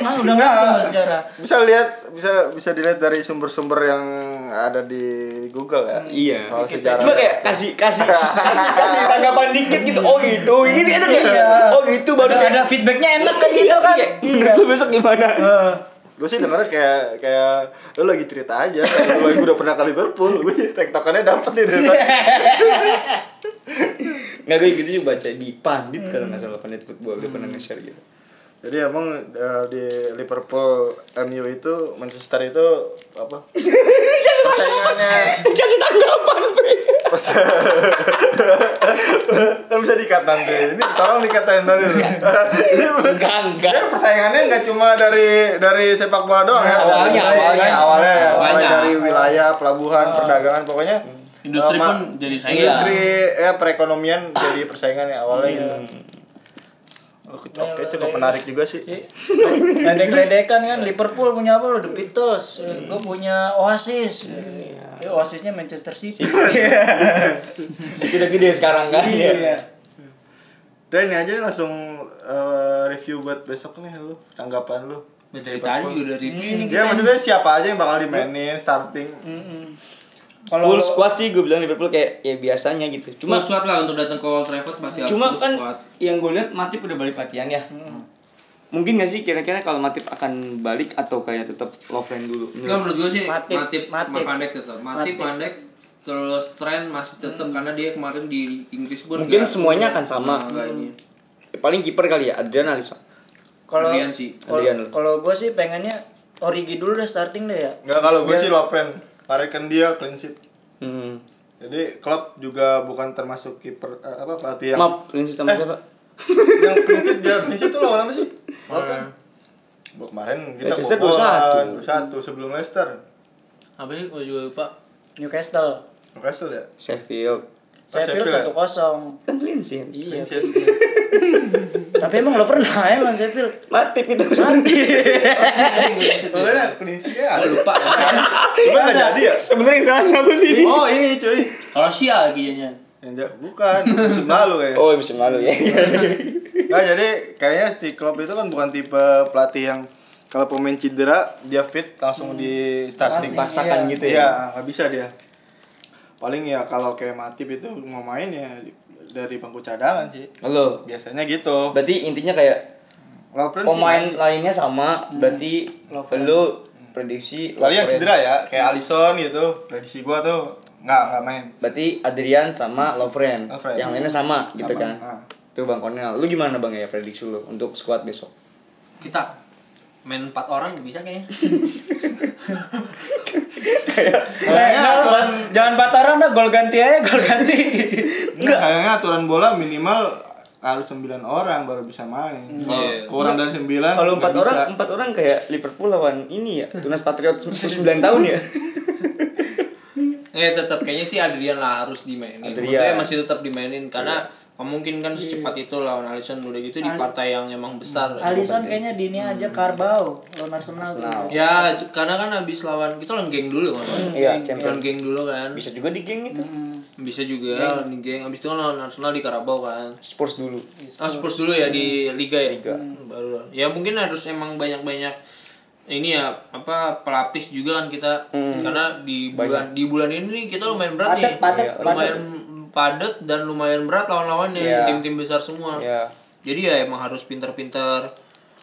Nah, udah nggak sejarah. Bisa lihat bisa bisa dilihat dari sumber-sumber yang ada di Google ya. Iya. Soal sejarah. Cuma kayak kasih kasih kasih kasih tanggapan dikit gitu. Oh gitu. Ini enak kayak Iya. Oh gitu baru Ada, ada feedbacknya enak kan gitu kan. Iya. Lu besok gimana? Gue sih dengarnya kayak kayak lu lagi cerita aja lu lagi udah pernah ke Liverpool gue tektokannya dapet nih dari. Nggak gue gitu juga baca di pandit kalau nggak salah pandit football dia pernah nge-share gitu. Jadi emang eh, di Liverpool MU itu Manchester itu apa persaingannya Kasih tanggapan kan bisa dikat nanti ini tolong dikatain tadi ini Enggak enggak. Ya, persaingannya nggak cuma dari dari sepak bola doang ya. Awalnya, awalnya. awalnya ya, mulai Awalnya. dari wilayah, pelabuhan, perdagangan, pokoknya Industri ma- pun jadi saingan. Industri ya perekonomian jadi persaingan ya awalnya gitu. Oke, cukup menarik juga sih. Ledek-ledekan kan Liverpool punya apa? Lo The Beatles, gue punya Oasis. Ya, Oasisnya Manchester City. Udah gede sekarang kan. Iya. Dan ini aja langsung eh, review buat besok nih lu, tanggapan lu. dari tadi juga udah review. Ya maksudnya siapa aja yang bakal dimainin starting. Kalau Full squad sih gue bilang Liverpool kayak ya biasanya gitu. cuma Cuma suat lah untuk datang ke Old Trafford masih harus cuma full kan squad. yang gue lihat Matip udah balik latihan ya. Mungkin gak sih kira-kira kalau Matip akan balik atau kayak tetap Lovren dulu? Enggak menurut gue sih Matip, Matip, Matip. Van Dijk tetap. Matip, Matip. Van Dijk terus tren masih tetap karena dia kemarin di Inggris pun Mungkin semuanya akan sama. ini. Paling kiper kali ya Adrian Alisson. kalau Adrian sih. kalau gue sih pengennya Origi dulu deh starting deh ya. Enggak kalau gue sih Lovren. Tarikan dia clean sheet. Hmm. Jadi klub juga bukan termasuk kiper eh, apa pelatih yang Maaf, prinsip sama siapa? yang clean sheet dia clean sheet tuh lawan apa sih? Lovren. Bu, kemarin kita Leicester bobolan 2-1. 2-1 sebelum Leicester. Apa sih? Gue juga lupa. Newcastle. Newcastle ya? Sheffield. Sheffield Sheffield ya? satu kosong. Kan clean sheet. Iya. Sheet. Tapi emang lo pernah ya lawan Sheffield? Matip itu. Ada. Gue lupa. Cuma nggak jadi ya? Sebenarnya yang salah satu sih. Oh ini cuy. Kalau Sia kayaknya. Yang ja- bukan musim lalu kayaknya. Oh, musim lalu ya. Nah, jadi kayaknya si Klopp itu kan bukan tipe pelatih yang kalau pemain cedera dia fit langsung di starting. Dipaksakan Iya. gitu ya. Iya, nggak bisa dia. Paling ya kalau kayak Matip itu mau main ya dari bangku cadangan sih. Halo. Biasanya gitu. Berarti intinya kayak Lovren sih pemain main. lainnya sama, berarti lu prediksi Kecuali yang Lovren. cedera ya, kayak Alisson gitu. Prediksi gua tuh nggak nggak main. Berarti Adrian sama Lovren. Lovren. Yang lainnya sama gitu Sama, kan. ah. Tuh Bang Cornel. Lu gimana Bang ya prediksi lu untuk squad besok? Kita main empat orang bisa kayaknya. Kayaknya aturan Jangan Bataran dah gol ganti aja gol ganti. enggak kayaknya aturan bola minimal harus 9 orang baru bisa main. Kalau Iya. kurang dari 9 Kalau empat orang, empat orang kayak Liverpool lawan ini ya, Tunas Patriot 9 tahun ya. Eh tetap kayaknya sih Adrian lah harus dimainin. Adrian. Maksudnya masih tetap dimainin karena memungkinkan secepat itu lawan Alisson udah gitu di partai yang emang besar. Alisson kayaknya dini aja Karbau lawan Arsenal. tuh. Arsenal. Ya, karena kan habis lawan kita lawan geng dulu kan. Iya, Lawan geng dulu kan. Bisa juga di geng itu. Bisa juga di geng. Habis itu kan lawan Arsenal di Karabau kan. Spurs dulu. Ah, Spurs dulu ya di liga ya. Hmm, Baru. Ya mungkin harus emang banyak-banyak ini ya apa pelapis juga kan kita karena di bulan di bulan ini nih kita lumayan berat Padat, nih. padat, Iya, lumayan padat dan lumayan berat lawan-lawannya Iya. tim-tim besar semua. Ya. Jadi ya emang harus pintar-pintar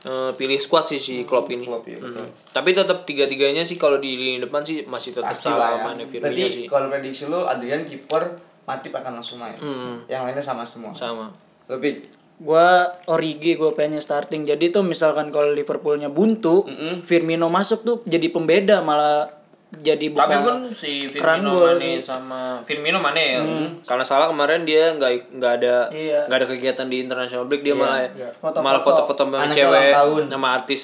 eh, pilih squad sih si Klopp ini. Klopp, iya, betul. Mm. Tapi tetap tiga-tiganya sih kalau di lini depan sih masih tetap ya. sama Firmino Berarti sih. kalau prediksi lu Adrian kiper Matip akan langsung main. Hmm. Yang lainnya sama semua. Sama. Lebih Gua Origi gue pengennya starting. Jadi tuh misalkan kalau Liverpoolnya buntu, Firmino masuk tuh jadi pembeda malah jadi bukan Tapi pun si Firmino Mane sih. sama Firmino Mane ya. Karena salah kemarin dia nggak nggak ada Iya. nggak ada kegiatan di international break dia malah Foto-foto. malah foto-foto sama cewek sama artis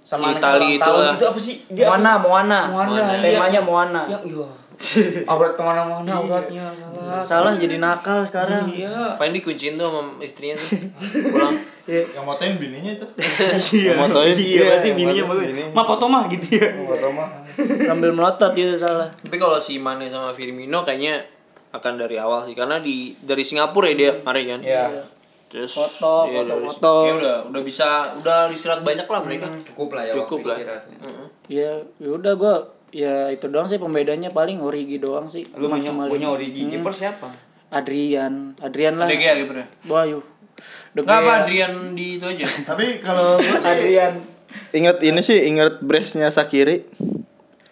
sama Itali itu lah. itu apa sih? Dia apa Moana, sih? Moana. Moana, iya. Temanya Moana. Ya, iya. Aurat ke mana-mana auratnya salah. Salah jadi nakal sekarang. Iya. Paling dikunciin tuh sama istrinya tuh. Pulang. Yang motoin bininya itu. Iya. Motoin Iya, pasti bininya bagus. Ma foto mah gitu ya. Moto mah. Sambil melotot gitu salah. Tapi kalau si Mane sama Firmino kayaknya akan dari awal sih karena di dari Singapura ya dia kemarin kan. Iya. Terus Foto, iya, dari- foto-foto. kayak udah udah bisa udah istirahat banyak lah mereka. Cukup lah ya Cukup lah. Heeh. Ya, yaudah gua ya itu doang sih pembedanya paling Origi doang sih. Lu punya, Maksimalin. punya Origi kiper siapa? Adrian, Adrian lah. De Gea kipernya. Wah, yuk. De Enggak apa. Adrian di itu aja. Tapi kalau Adrian. inget ini sih inget brace-nya Sakiri.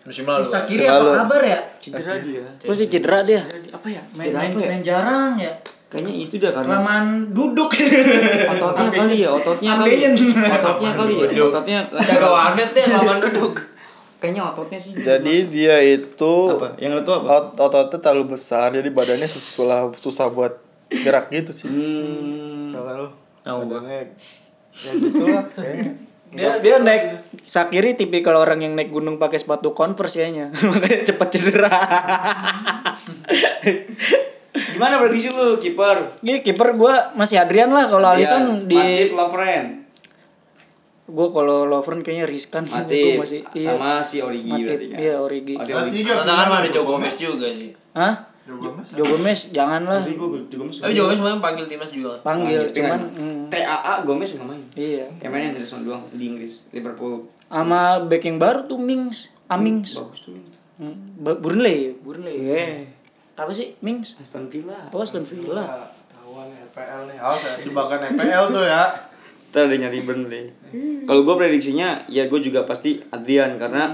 Musim lalu. Bisa kan. kiri apa kabar ya? Cedera dia. Gue sih cedera dia. Apa ya? Main, Cedera main, apa ya? main jarang ya. Kayaknya itu dah karena Kelamaan duduk. ototnya kali ya, ototnya kali. Ambeien. Ototnya kali ya, ototnya. Jaga warnet deh lawan duduk. Kayaknya ototnya sih. Jadi dia itu apa? Yang tuh apa? ot ototnya terlalu besar jadi badannya susah susah buat gerak gitu sih. Hmm. Kalau Tahu gua. badannya ya gitu dia dia naik Sakiri tipikal orang yang naik gunung pakai sepatu Converse kayaknya. Makanya cepat cedera. Gimana prediksi lu kiper? Ini kiper gua masih Adrian lah kalau Alisson di Matip Lovren. Gua kalau Lovren kayaknya riskan Matip Gua masih iya. sama si Origi Matip, berarti kan. iya Origi. Origi. Tantangan mah ada Joe Gomez juga sih. Hah? Joe Gomez. Joe Gomez jangan lah Tapi Joe Gomez kemarin panggil timnas juga. panggil kan cuman mm, TAA Gomez nggak main. iya. Yang mainnya Henderson doang di Inggris, Liverpool. Sama backing baru tuh Mings, Amings. Bagus tuh. Hmm, Ba- Burnley, Burnley. Iya. Apa sih Mings? Aston Villa. Oh, Aston Villa. Tahuan FPL nih. Awas ya, jebakan FPL tuh ya. Ada nyari Burnley. Kalau gue prediksinya ya gue juga pasti Adrian karena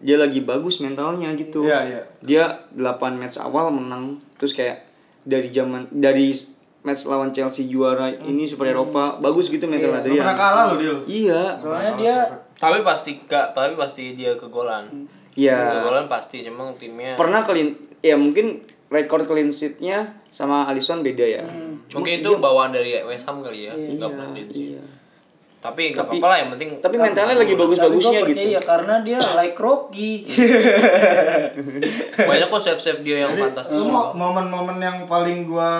dia lagi bagus mentalnya gitu. Iya, iya. Dia 8 match awal menang terus kayak dari zaman dari match lawan Chelsea juara ini Super Eropa bagus gitu mental Gak Adrian. pernah kalah loh dia. Iya. Soalnya dia Tapi pasti gak, tapi pasti dia kegolan. Iya. Kegolan pasti, cuma timnya. Pernah clean ya mungkin rekor clean sheet-nya sama Alisson beda ya. Mungkin itu bawaan dari West Ham kali ya. Gak dia sih. Iya. Tapi gak Tapi- apa-apa lah yang penting. Tapi mentalnya lagi bagus-bagusnya gitu. percaya karena dia like Rocky. Banyak kok save-save dia yang fantastis. Momen-momen yang paling gua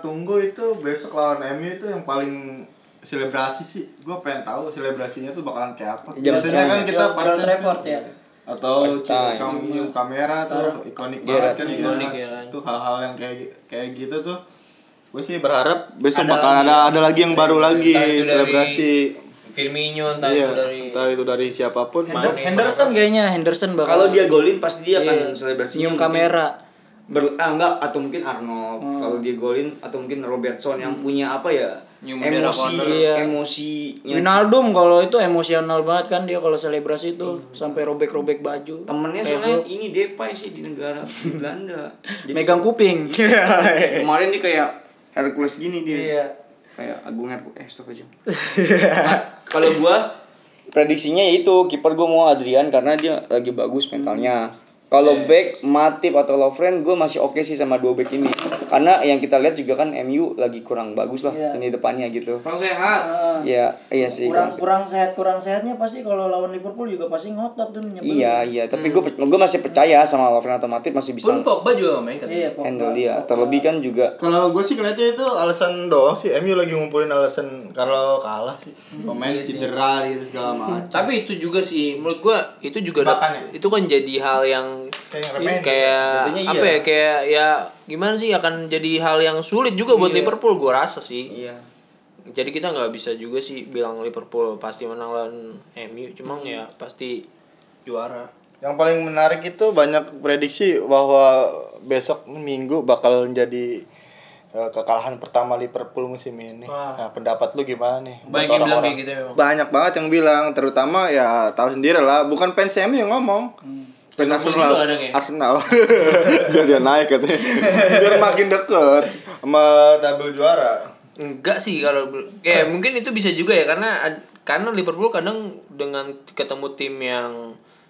tunggu itu besok lawan MU itu yang paling selebrasi sih. Gua pengen tahu selebrasinya tuh bakalan kayak apa. Biasanya kan kita pakai Trafford ya. Atau kamu nyium kamera tuh ikonik Iya, banget kan ikonik ya. ya kan. Tuh hal-hal yang kayak kayak gitu tuh gue sih berharap besok Ada bakal lagi. ada ada lagi yang baru lagi selebrasi Firmino entah iya itu dari entah itu dari siapa pun Hender- Mane, Henderson kayaknya Henderson bakal Kalau dia golin pasti dia akan Iya. selebrasi nyium kamera. ber ah, enggak atau mungkin Arnold kalau dia golin atau mungkin Robertson yang punya apa ya Emosi corner. Iya. emosinya Wijnaldum kalau itu emosional banget kan dia kalau selebrasi itu sampai robek-robek baju. temennya Kayak soalnya ini Depay sih di negara di Belanda Jadi megang kuping. kemarin dia kayak Hercules gini dia Iya. kayak Agung Hercules eh stop aja kalau gua prediksinya ya itu kiper gua mau Adrian karena dia lagi bagus mentalnya kalau back Matip atau Lovren gue masih oke sih sama dua back ini karena yang kita lihat juga kan MU lagi kurang bagus lah Iya. ini depannya gitu Kurang sehat. Ah, Iya, iya sih. kurang kurang- sehat kurang sehatnya pasti kalau lawan Liverpool juga pasti ngotot tuh nyebelin. Iya, iya, tapi gue gue masih percaya sama Lovren atau Matip masih bisa Pun Pogba juga main kan. Iya, Pogba. handle dia. Terlebih kan juga kalau gue sih ngeliatnya itu alasan doang sih MU lagi ngumpulin alasan kalau kalah sih pemain Iya sih. cedera gitu segala macam Tapi itu juga sih menurut gua itu juga Jebakan ya? itu kan jadi hal yang Kayak remeh. kayak Jatuhnya apa iya. ya kayak ya gimana sih akan jadi hal yang sulit juga buat Liverpool gua rasa sih. iya. Jadi kita nggak bisa juga sih bilang Liverpool pasti menang lawan MU, cuma ya pasti juara. Yang paling menarik itu banyak prediksi bahwa besok minggu bakal menjadi eh, kekalahan pertama Liverpool musim ini. Wah. Nah, pendapat lu gimana nih? Banyak yang bilang kayak gitu ya. Banyak banget yang bilang, terutama ya tahu sendiri lah, bukan fans MU yang ngomong. Fans Liverpool Arsenal, juga ada ya? Arsenal. Biar dia naik katanya. Biar makin deket sama tabel juara. Enggak sih kalau kayak mungkin itu bisa juga ya karena karena Liverpool kadang dengan ketemu tim yang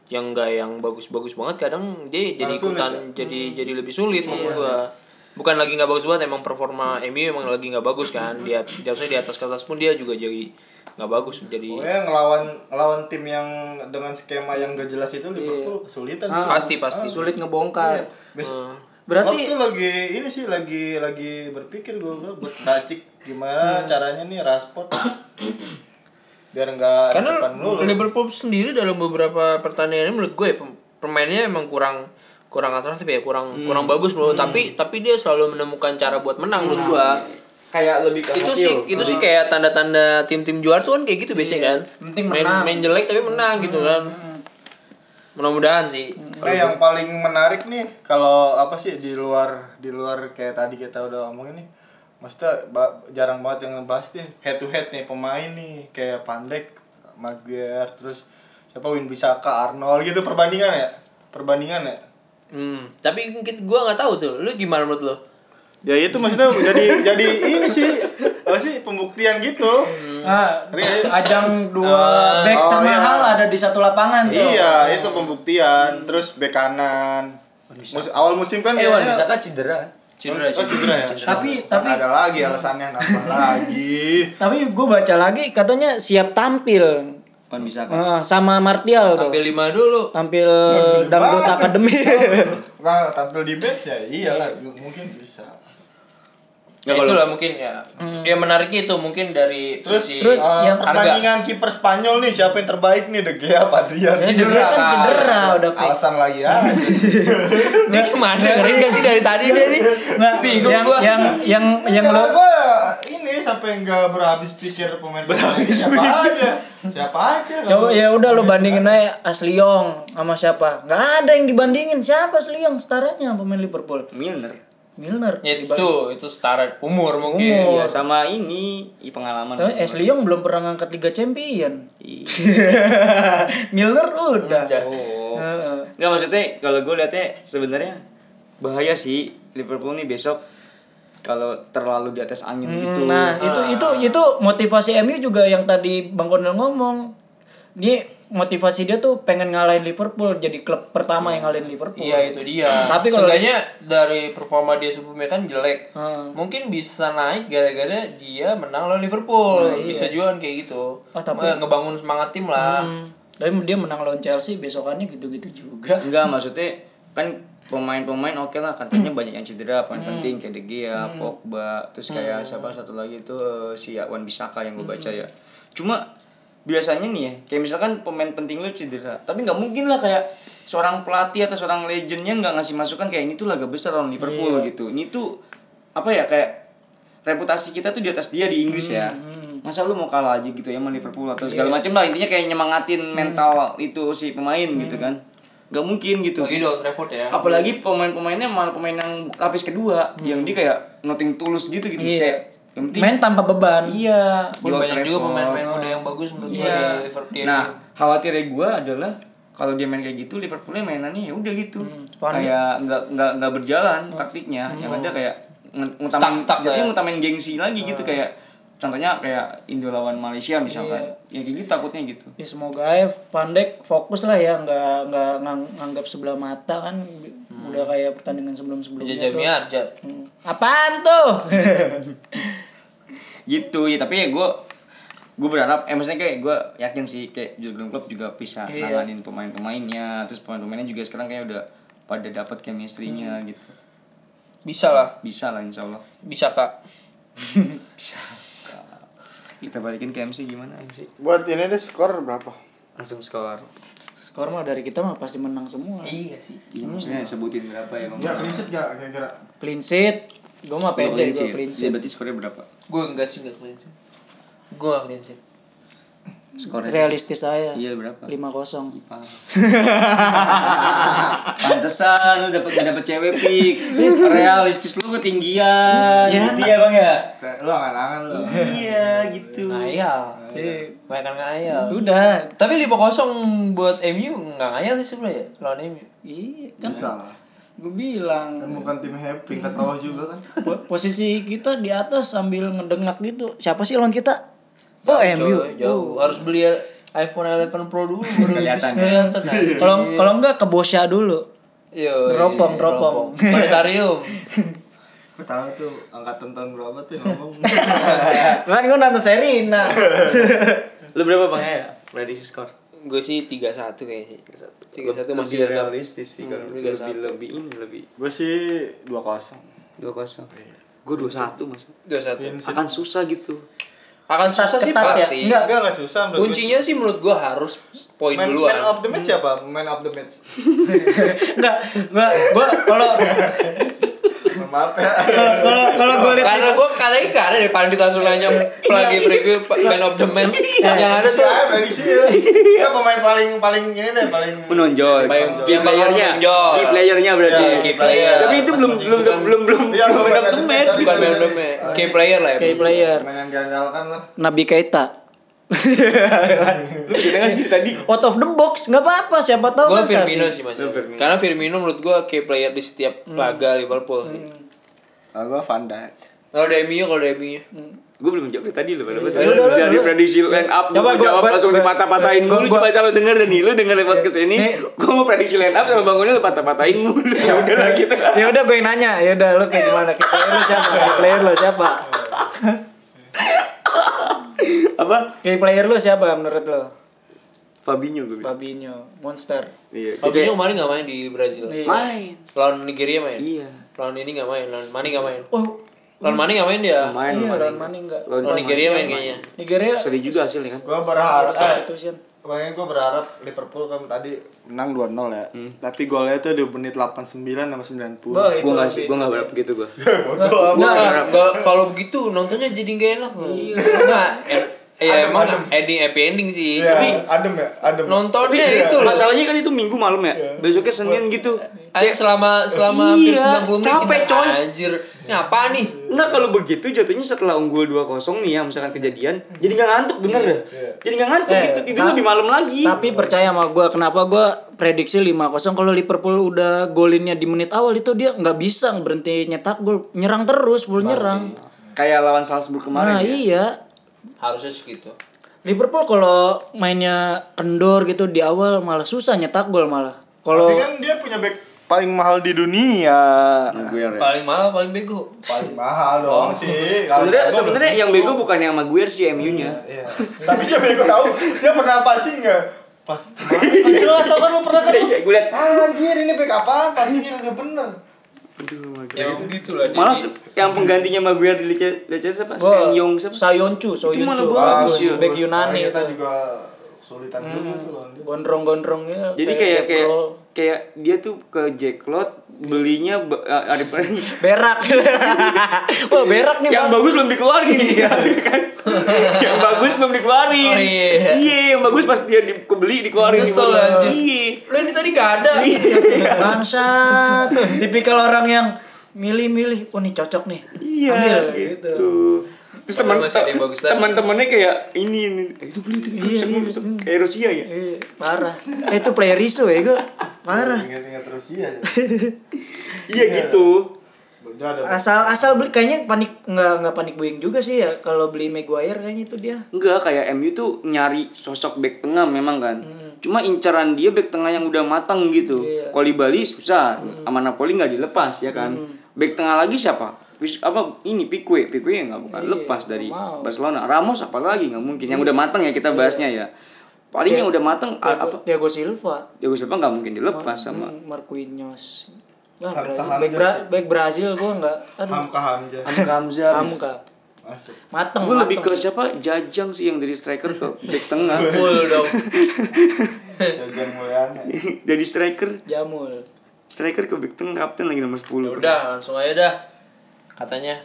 yang enggak yang bagus-bagus banget kadang dia jadi ikutan ya? jadi jadi lebih sulit menurut gua. Bukan lagi nggak bagus banget emang performa MU emang lagi nggak bagus kan. Dia harusnya di atas kertas pun dia juga jadi nggak bagus jadi Pokoknya ngelawan ngelawan tim yang dengan skema yang gak jelas itu Liverpool kesulitan sih. pasti pasti. Sulit ngebongkar. Iya. Bes- Eh, Berarti Waktu lagi ini sih lagi lagi berpikir gue buat racik gimana caranya nih Rashford? Biar enggak karena. Liverpool sendiri dalam beberapa pertandingan ini menurut gue ya, pemainnya emang kurang kurang atraktif ya kurang kurang bagus bro tapi tapi dia selalu menemukan cara buat menang menurut gua kayak lebih ke itu hasil. sih itu sih kayak tanda-tanda tim-tim juara tuh kan kayak gitu biasanya kan? Penting main menang. main jelek tapi menang gitu kan. Mudah-mudahan sih. Nah, yang paling menarik nih kalau apa sih di luar di luar kayak tadi kita udah ngomongin nih maksudnya jarang banget yang ngebahas nih head to head nih pemain nih kayak Pandek, Maguire, terus siapa Win Bisaka, Arnold gitu perbandingan ya? Perbandingan ya? Hmm tapi kita gua nggak tahu tuh lu gimana menurut lo ya itu maksudnya jadi jadi ini sih apa sih pembuktian gitu ah, Ri- ajang dua back Oh, termahal iya. ada di satu lapangan tuh. iya itu pembuktian terus bek kanan Mus- awal musim kan Eh, kayaknya- bisa kan cedera. cedera oh cedera ya Tapi tapi ada lagi alasannya nambah lagi tapi gue baca lagi katanya siap tampil Wan bisa kan. Ah, sama Martial tuh. tampil lima dulu Tampil Dangdut. Academy. Nah, tampil di bench ya iyalah mungkin bisa Ya, Ya, kalau- itulah mungkin ya. Ya menariknya itu mungkin dari Terus, sisi terus eh, yang pertandingan kiper Spanyol nih siapa yang terbaik nih De Gea apa Adrian? Ya, Cedera, kan kan. cedera udah fix. Alasan lagi ya. dia gimana dengerin gak sih dari tadi dia nih? Nggak, Bingung yang, gua. yang yang yang lo ini sampai nggak berhabis pikir pemain berhabis siapa aja siapa aja Ya, ya udah lo bandingin aja Asliong sama siapa? Nggak ada yang dibandingin. Siapa Asliong? Setaranya pemain Liverpool. Milner Milner. Ya itu itu setara umur mungkin. Umur. Iya sama ini i pengalaman. Tapi Asliong belum pernah ngangkat Liga Champion. Iya. Milner udah. Udah. Oh. Heeh. Enggak maksudnya kalau gue liatnya sebenarnya bahaya sih Liverpool nih besok kalau terlalu di atas angin gitu. Nah, itu itu itu motivasi MU juga yang tadi Bang Konel ngomong. Dia motivasi dia tuh pengen ngalahin Liverpool jadi klub pertama yang ngalahin Liverpool. Iya itu dia. Tapi kalau- Seenggaknya dari performa dia sebelumnya kan jelek. Hmm. Mungkin bisa naik gara-gara dia menang lawan Liverpool. Nah, iya. Bisa juga kan kayak gitu. Oh, tapi- Nge- ngebangun semangat tim lah. Hmm. Dan dia menang lawan Chelsea besokannya gitu-gitu juga. Enggak maksudnya kan pemain-pemain oke lah katanya banyak yang cedera pemain penting kayak De Gea, Pogba, terus kayak siapa satu lagi itu eh, si Wan Bisaka yang gue baca ya. Cuma biasanya nih ya kayak misalkan pemain penting lu cedera tapi nggak mungkin lah kayak seorang pelatih atau seorang legendnya nggak ngasih masukan kayak ini tuh laga besar lawan Liverpool gitu. Ini tuh apa ya kayak reputasi kita tuh di atas dia di Inggris ya. Masa lu mau kalah aja gitu ya sama Liverpool atau segala macam lah intinya kayak nyemangatin mental itu si pemain gitu kan. Nggak mungkin gitu. Lagi di Old Trafford ya. apalagi pemain-pemainnya malah pemain yang lapis kedua yang dia kayak nothing tulus gitu gitu Iya. kayak yang penting Main tanpa beban. iya Old banyak juga Trafford. pemain-pemain muda yang bagus menurut gua Iya. Liverpool. di Nah, khawatirnya gue adalah kalau dia main kayak gitu Liverpoolnya mainannya ya udah gitu. Van- kayak nggak nggak nggak berjalan taktiknya. Yang ada kayak ngutamain Stuck-stuck jatuhnya ya. ngutamain gengsi lagi gitu kayak contohnya kayak Indo lawan Malaysia misalkan. Ya kayak gitu takutnya gitu. Ya semoga aja Van Dijk fokus lah ya nggak nggak ngang- nganggap sebelah mata kan udah kayak pertandingan sebelum-sebelumnya Jaja tuh. Hmm. Apaan tuh? gitu ya tapi ya gue gue berharap eh maksudnya kayak gue yakin sih kayak Jurgen Klopp juga bisa Iya. nanganin pemain-pemainnya terus pemain-pemainnya juga sekarang kayak udah pada dapat chemistry-nya gitu Bisa lah. bisa lah insya Allah Bisa kak. bisa kita balikin ke MC gimana MC buat ini deh skor berapa langsung skor Skor mah dari kita mah pasti menang semua. Iya sih. iya maksudnya sebutin berapa ya Bang? ya clean sheet gak kira-kira Clean sheet. Gue mah Dua pede gue clean Iya, sheet. berarti skornya berapa Gue enggak sih enggak clean sheet. Gue enggak clean sheet. skornya Realistis saya. iya berapa 5-0. Ipal. Pantesan lu dapet gak dapet cewek pik Realistis lu ketinggian Ya. Gitu ya bang ya lu angan-angan lu Iya gitu Ngayal. Banyak kan ngayal. Udah. Tapi 5-0 buat MU enggak ngayal sih sebenarnya ya, lawan MU. Iya kan bisa lah gue bilang kan bukan tim happy peringkat bawah juga kan Po- posisi kita di atas sambil ngedengak gitu. Siapa sih lawan kita? Oh, MU. Jauh, jauh. Harus beli iPhone 11 Pro dulu baru Kelihatan. bisa kelihatan. nah. Kalau kalau enggak ke Bosya dulu. Yo, Dropong, dropong. Planetarium. gue tahu tuh angkatan tahun berapa tuh ngomong Kan gue nonton Serina. Lu berapa bang ya prediksi skor Gue sih 3-1 kayaknya. 3-1 masih Lebih realistis sih kalau Hmm, lebih, 3-1. lebih ini lebih gue sih dua kosong dua kosong gue dua satu mas 2-1. akan susah gitu Akan susah sih Ketat ya? pasti. Enggak. enggak enggak susah menurut Kuncinya sih menurut gua harus poin gue. man, duluan. man of the match siapa man of the match Enggak, gua gua kalau maaf ya. Kalau kalau gue lihat Karena gue kali ini gak ada deh Pandit langsung nanya lagi preview man of the match Yang ada tuh. Siapa prediksi ya ya pemain paling paling ini deh paling menonjol. Key yang playernya. key playernya berarti. Ya, key player. tapi itu belum belum belum belum Iya, belum man of the man gitu Bukan man of the match. Key player lah ya kayak player. Pemain yang diandalkan lah. Nabi Keita. Lu dengar sih tadi. Out of the box nggak apa-apa siapa tahu Gue kan Firmino sih mas. Lu. Karena Firmino menurut gue key player di setiap laga Liverpool sih. Kalau gue Van Dijk. Kalau ada MU kalau ada MU gue belum jawab tadi lu pada Ya udah, dari udah. prediksi line up gue gua- jawab gua- langsung gua- dipatah-patahin. gua- mulu gua- coba kalau denger dan lu denger lewat ke sini gue mau prediksi line up sama bangunnya lu patah-patahin mulu. Ya udah lah gitu. Ya udah gue yang nanya. Ya udah lu kayak gimana? Player lu siapa? Key player lu siapa? apa Key player lu siapa menurut lo? Fabinho gue bilang Fabinho, monster. iya Fabinho kemarin gak main di Brazil Iya. main Lawan Nigeria main iya Lawan ini gak main Lawan Mane gak main Oh, Lawan Mane nggak main dia. Main Iya, lawan Mane enggak. Lawan Nigeria main kayaknya. Nigeria Sedih juga hasilnya kan. Gua berharap eh. Makanya gue berharap Liverpool kan tadi menang 2-0 ya. Tapi golnya tuh di menit 89 sama 90. Bah, itu Gua enggak sih, gua enggak berapa gitu gua. Bodoh amat. Nggak, nggak, kalau begitu nontonnya jadi nggak enak loh. Nggak, en- ya Adem, emang adem. ending happy ending sih. Iya, Tapi adem ya, adem. nontonnya Iya. itu loh. Masalahnya kan itu Minggu malam ya. Besoknya Senin gitu. Kayak selama selama hampir Iya, 90 menit capek, kita, coy. Anjir. Ini apa nih? Enggak kalau begitu jatuhnya setelah unggul 2-0 nih ya misalkan kejadian jadi nggak ngantuk bener dah. Jadi nggak ngantuk Eh, itu lebih malam lagi. Tapi percaya sama gue kenapa gue prediksi 5-0 kalau Liverpool udah golinnya di menit awal itu dia nggak bisa berhenti nyetak gol, nyerang terus, full nyerang. Kayak lawan Salzburg kemarin Nah, ya. iya. Harusnya segitu. Liverpool kalau mainnya kendor gitu di awal malah susah nyetak gol malah. Kalau Tapi kan dia punya back paling mahal di dunia. Maguire ya. Paling mahal paling bego. Paling mahal dong sih. Kalau Sebenarnya sebenarnya yang bego bukan yang Maguire sih MU-nya. Iya. Tapi dia bego tahu. Dia pernah passing enggak? Pas Nggak jelas tau kan lu pernah kan Iya, gue liat. Anjir ini back apaan? Passingnya kagak bener. Ya begitu lah. Malah yang penggantinya Maguire di Lecce siapa? Gua- Sen Yong siapa? Sayoncu, Itu mana bagus Bagus, ya. back Yunani Kita itu. Juga kesulitan juga tuh lawan dia. Gondrong-gondrongnya. Jadi kayak kayak Grohl. kayak dia tuh ke Jacklot belinya eh, ada berak. Wah, berak nih. yang Bang. bagus belum dikeluarin kan yang bagus belum dikeluarin Oh, iya. iya yang bagus pas dia di, kebeli dikeluarin Nyesel Iya. anjir. iya Lo ini tadi gak ada. Bangsat. Tipikal orang yang milih-milih, oh nih cocok nih. iya Ambil gitu. gitu. Terus teman teman-temannya kayak ini, ini eh, itu beli itu beli, Iya, iya. beli. kayak Rusia ya Eh, parah. Eh, itu player isu ya, gue. Parah. Ingat-ingat terus iya. iya gitu Asal asal beli kayaknya panik nggak nggak panik buying juga sih ya kalau beli Maguire kayaknya itu dia. enggak kayak MU tuh nyari sosok back tengah memang kan cuma incaran dia back tengah yang udah matang gitu Iya. kalau di Bali susah sama Napoli nggak dilepas ya kan back tengah lagi siapa apa ini Pique Pique ya nggak bukan Iya, lepas dari mau. Barcelona Ramos apalagi nggak mungkin yang udah matang ya kita bahasnya ya paling yang udah matang apa Thiago Silva. Thiago Silva nggak mungkin dilepas sama Hmm, Marquinhos. Nah, aja Bra back Brazil gua enggak. Aduh, Hamka Hamja. Hamka Hamzah Hamka. Masuk. Mateng. gue lebih ke siapa Jajang sih yang dari striker ke back tengah Full dong. Jajan Mulyana. dari striker Jamul. striker ke back tengah kapten lagi nomor 10 Ya udah, langsung aja dah. Katanya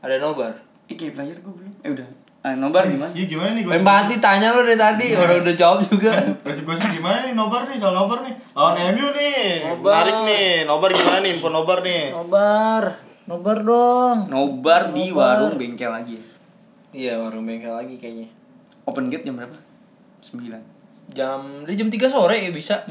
ada nobar. Iki player gue belum. Eh udah. Ah, nobar gimana? Iya gimana nih gosip? Banti tanya lo dari tadi, orang udah jawab juga. Gosip-gosip gimana nih nobar nih soal nobar nih? Lawan MU nih. Nobar. Menarik nih. Nobar gimana nih info nobar nih? Nobar. Nobar dong. Nobar di warung bengkel lagi. Iya, warung bengkel lagi kayaknya. Open gate jam berapa? 9. Jam dia jam 3 sore ya bisa.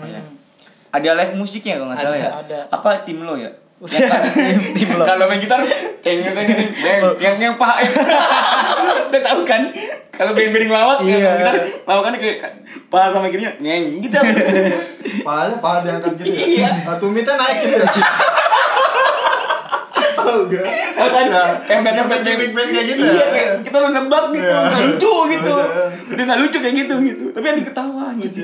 Ada live musiknya kalau nggak salah ya? ada. Apa tim lo ya? Tim lo. Kalau main gitar kayak gitu gini, bang, yang yang paha udah tahu kan? Kalau yang Iya. main gitar lawakannya kayak kan, paha sama kirinya ngeng gitu. Pahanya paha diangkat gitu ya? Iya. Nah, tumitnya naik gitu ya? Tahu gak? Tahu kan? Nah, Kayak big band kayak gitu Iya, ya? kayak kita udah nebak gitu, Iya. nggak lucu gitu. Udah nggak lucu kayak gitu gitu. Tapi yang diketawa gitu.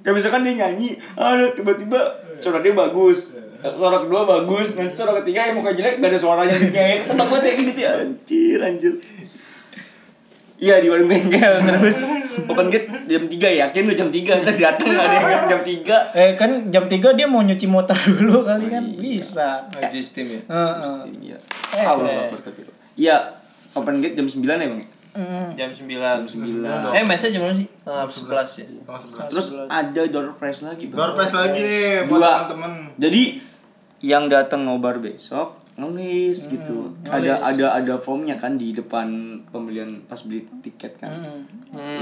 Kayak misalkan dia nyanyi, ada tiba-tiba suara dia bagus. Suara kedua bagus, nanti suara ketiga yang muka jelek gak ada suaranya dia. Tebak banget ya kayak gitu ya. Anjir, anjir. Iya di warung bengkel terus open gate jam 3 yakin lu jam 3 ntar datang ada yang jam 3 Eh kan jam 3 dia mau nyuci motor dulu kali kan bisa. Nah, sistem ya. Heeh. Iya. Eh, Allah berkati. Iya, open gate jam 9 ya, Bang. Mm. Jam 9. 9. Eh, matchnya jam berapa sih? Tengah 11 ya. Terus ada door prize lagi, Bang. Door prize lagi nih buat Dua. teman-teman. Jadi yang datang nobar besok ngelis gitu. Ada ada ada formnya kan di depan pembelian pas beli tiket kan.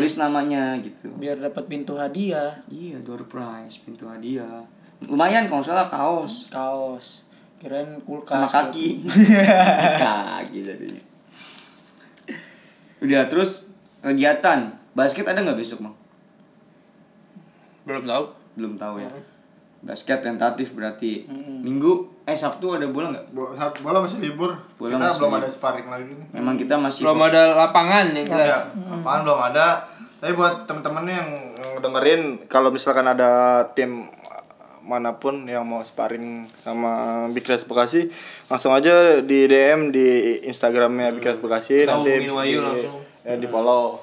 List namanya gitu. Biar dapat pintu hadiah, Iya, door prize, pintu hadiah. Lumayan kalau salah kaos kaos. Kirain kulkas. sama kaki. kaki tadinya. Udah terus kegiatan basket ada nggak besok, Bang? Belum tahu. Belum tahu ya. Basket tentatif berarti. Minggu eh Sabtu ada bola nggak? Bola masih libur. Bola Kita masih belum libur. ada sparring lagi nih. Memang kita masih Belum ada lapangan yang Ya, jelas. apaan belum ada. Tapi buat temen-temen yang dengerin kalau misalkan ada tim mana pun yang mau sparring sama Big Bekasi langsung aja di DM di Instagramnya Big Bekasi nanti di, langsung. ya, di follow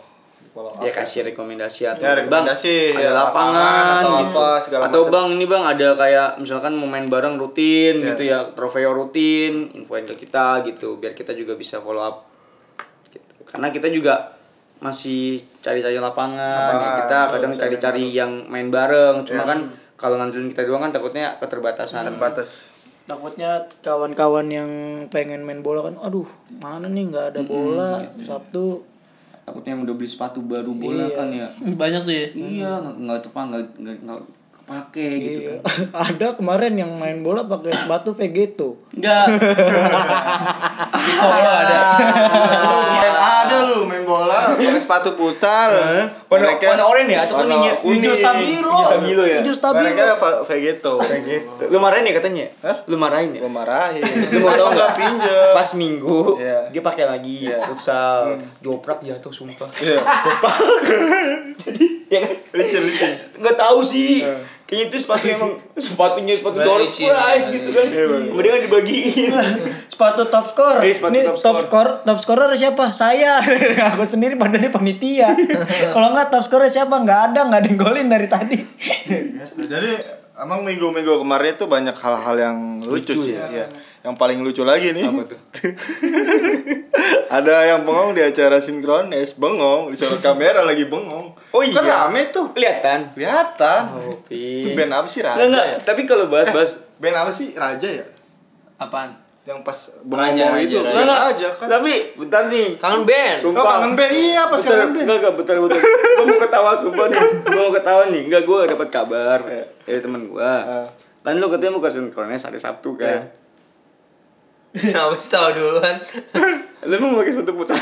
follow ya up. kasih rekomendasi atau Ya, rekomendasi, bang ya, ada lapangan lapangan atau gitu. apa, segala atau macam. bang ini bang ada kayak misalkan mau main bareng rutin Ya. gitu ya trofeo rutin infoin ke kita gitu biar kita juga bisa follow up gitu. karena kita juga masih cari-cari lapangan, ya. Kita kadang cari-cari yang main bareng cuma Ya. kan kalau ngandelin kita doang kan takutnya keterbatasan terbatas takutnya kawan-kawan yang pengen main bola kan aduh mana nih nggak ada bola Sabtu takutnya yang udah beli sepatu baru bola Iya. kan ya Banyak tuh ya. iya nggak tepat nggak nggak kepake gitu Iya. kan. Ada kemarin yang main bola pakai sepatu Vegeto. Enggak. Di Solo ada. main ada lu main bola pakai sepatu futsal. Warna warna oranye ya? Atau kuning. hijau stabilo. Hijau stabilo ya? hijau stabilo. Mereka va- vegeto. Lu marahin ya katanya? Hah? lu marahin ya? Gue marahin. Lu mau tau nggak nggak? pinjam. Pas minggu Iya. dia pakai lagi Iya. futsal. Dioprak jatuh sumpah. Iya. jadi ya kan? Licin licin. Nggak tahu sih. Iya. Kayaknya itu sepatu emang sepatunya sepatu door prize ya. gitu kan. Iya, mereka dibagiin. Sepatu top score. Eh, sepatu ini top top score. score top scorer siapa? Saya. Aku sendiri dia panitia kalau nggak top scorer siapa? Nggak ada nggak ada yang golin dari tadi. Jadi emang minggu-minggu kemarin itu banyak hal-hal yang lucu, sih ya. Yang paling lucu lagi nih Apa tuh? ada yang bengong di acara sinkronis bengong disuruh kamera lagi bengong Oh kan iya? rame tuh kelihatan kelihatan Oh, itu band apa sih raja Nggak, nggak. ya? tapi kalau bahas-bahas band apa sih raja ya Apaan? yang pas Raja, bengong Raja, itu Raja. nggak. raja kan tapi bentar nih Kangen band. Oh, kangen band iya pas Bentar, kangen band Enggak, enggak, bentar, bentar. gue mau ketawa sumpah nih. Gue mau ketawa nih. Enggak, gue dapat kabar Iya. dari temen gue. Ah. Kan lu katanya mau ke sinkronis hari Sabtu kan. Kenapa sih tahu duluan? Lu mau pakai sepatu futsal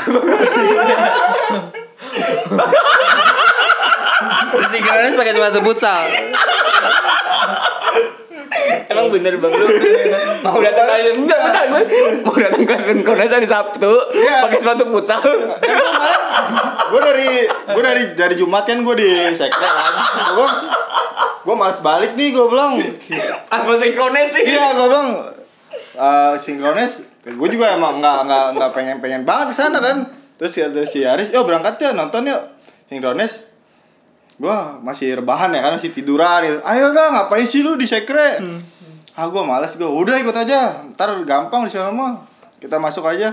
Si Granis pakai sepatu futsal. Emang bener bang lu mau datang kali enggak bentar gue mau datang ke sinkronis hari Sabtu Iya. pakai sepatu futsal. gue dari gue dari dari Jumat kan gue di sekre kan gue gue males balik nih gue bilang Pas mau sinkronis sih. iya gue bilang eh sinkronis gue juga emang nggak nggak nggak pengen pengen banget di sana kan terus ada si Aris yo berangkat ya nonton yuk sinkronis gue masih rebahan ya kan masih tiduran gitu ayo dah ngapain sih lu di sekre ah gue males gue udah ikut aja ntar gampang di sana mah kita masuk aja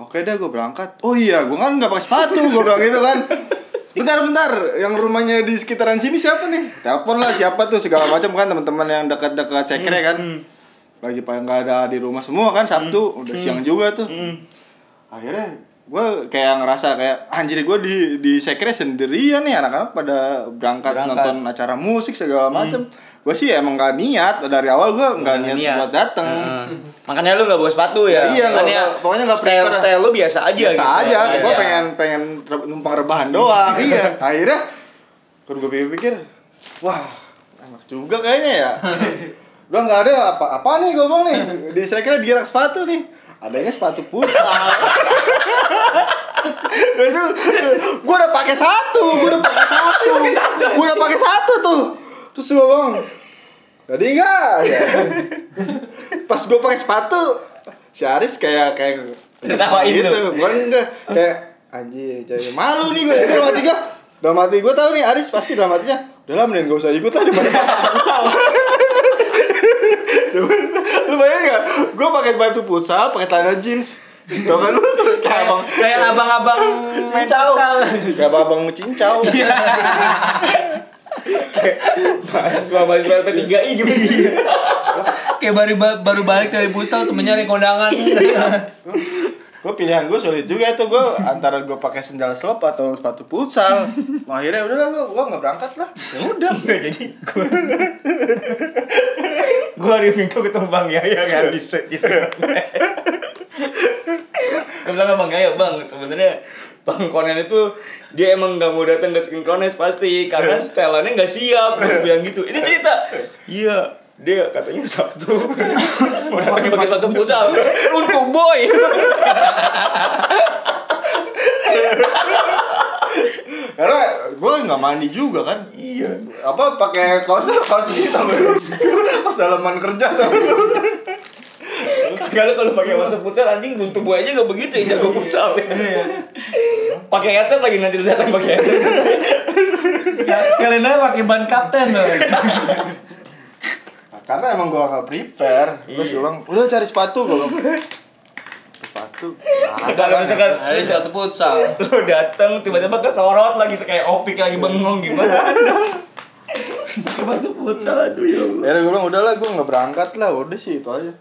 Oke deh gue berangkat. Oh iya, gue kan nggak pakai sepatu, gue bilang gitu kan. Bentar bentar, yang rumahnya di sekitaran sini siapa nih? Telepon lah siapa tuh segala macam kan teman-teman yang dekat-dekat sekre kan. Lagi pada nggak ada di rumah semua kan Sabtu, udah siang juga tuh. Akhirnya gue kayak ngerasa kayak anjir gue di di sekre sendirian nih anak-anak pada berangkat, Berangkat. nonton acara musik segala macam. Gue sih emang gak niat dari awal gue nggak niat, niat. buat dateng. Heeh. Makanya lu gak bawa sepatu ya? Ya, iya, Makanya bawa- pokoknya nggak style prepare. style lu biasa aja biasa gitu. aja Iya. gue pengen pengen re- numpang rebahan doang iya akhirnya kan gue pikir-pikir wah enak juga kayaknya ya udah nggak ada apa apa nih gue bilang nih? Di saya kira di rak sepatu nih. Adanya sepatu futsal. Dan itu gue udah pakai satu gue udah pakai satu. Gue udah pakai satu tuh. Terus gue bang jadi enggak ya. Pas gue pakai sepatu si Aris kayak kayak Ketawain gitu. lu. bukan enggak kayak anjing jadi malu nih gue dalam hati gue dalam hati gue tahu nih Aris pasti dalam hatinya udah lah mending gak usah ikut lah daripada futsal lu bayangin gak gue pakai batu futsal pakai celana jeans. Tau kan lu? Kayak abang kayak abang-abang cincau. kayak abang mau cincau Mahasiswa mahasiswa P3I gitu. Kayak baru baru balik dari futsal temennya ada kondangan. gue pilihan gue sulit juga itu gue antara gue pakai sendal slop atau sepatu futsal. Nah, akhirnya udah lah gue gue nggak berangkat lah. Ya udah. Jadi. gua gua hari Minggu ketemu Bang Yaya kan di se- di Gua bilang Bang Yaya, Bang, sebenarnya Bang Konen itu dia emang nggak mau datang ke sinkronis pasti karena setelannya nggak siap dia bilang gitu. Ini cerita. Iya, dia katanya Sabtu mau datang pakai sepatu futsal untuk boy karena gue nggak mandi juga kan iya apa pakai kaos kaos ini gak lu? kaos dalaman kerja tau gak lu? Kalau kalau pakai waktu futsal anjing belum tubuh aja gak begitu yang jago futsal. pakai headset lagi nanti lu datang pakai headset. Sekalian aja pakai ban kapten loh. Nah, karena emang gua nggak prepare terus gua bilang udah cari sepatu gua sepatu ada Kalau kan misalkan Ada sepatu futsal. lu datang tiba-tiba kesorot lagi kayak opik lagi bengong gimana? Sepatu futsal aduh ya Allah. ya gue bilang udahlah gue nggak berangkat lah udah sih itu aja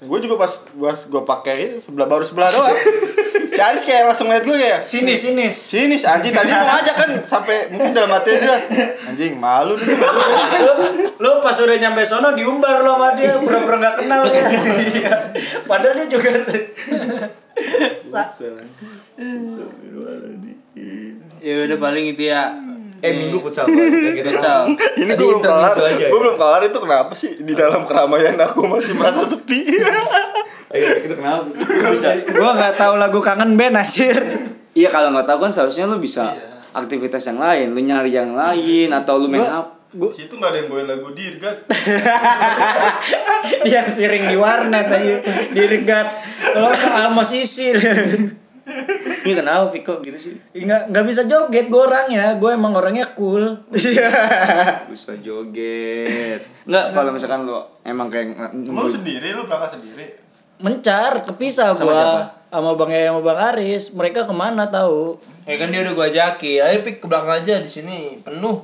gue juga pas gua gue pakai sebelah baru sebelah doang si Aris kayak langsung liat gue kayak Sinis, sinis. sini si anjing tadi mau ngajak kan sampai mungkin dalam hati dia anjing malu nih lu pas udah nyampe sono diumbar lo sama dia pura-pura nggak kenal ya. Iya. Padahal dia juga Ya udah paling itu ya. Eh minggu futsal kita Futsal. ini gue belum kelar. ya? gue belum kelar itu kenapa sih? Di dalam keramaian aku masih merasa sepi. Ayo kita kenapa? Bisa. gua nggak tahu lagu kangen band anjir. Iya kalau nggak tahu kan seharusnya lu bisa aktivitas yang lain, lu nyari yang lain atau lu main up. Gua situ nggak ada yang bawain lagu dirgat. Yang sering di warnet aja di regat kalau nggak almos isi Ini kenapa Piko gitu sih? nggak nggak bisa joget gue orangnya. Gue emang orangnya cool. Bisa joget. Enggak kalau misalkan lu emang kayak lu sendiri lu berangkat sendiri? Mencar kepisah Sama gue sama bang Yaya sama bang Aris. Mereka ke mana tahu? Ya kan dia udah gua ajakin. Ayo pik ke belakang aja. Di sini penuh.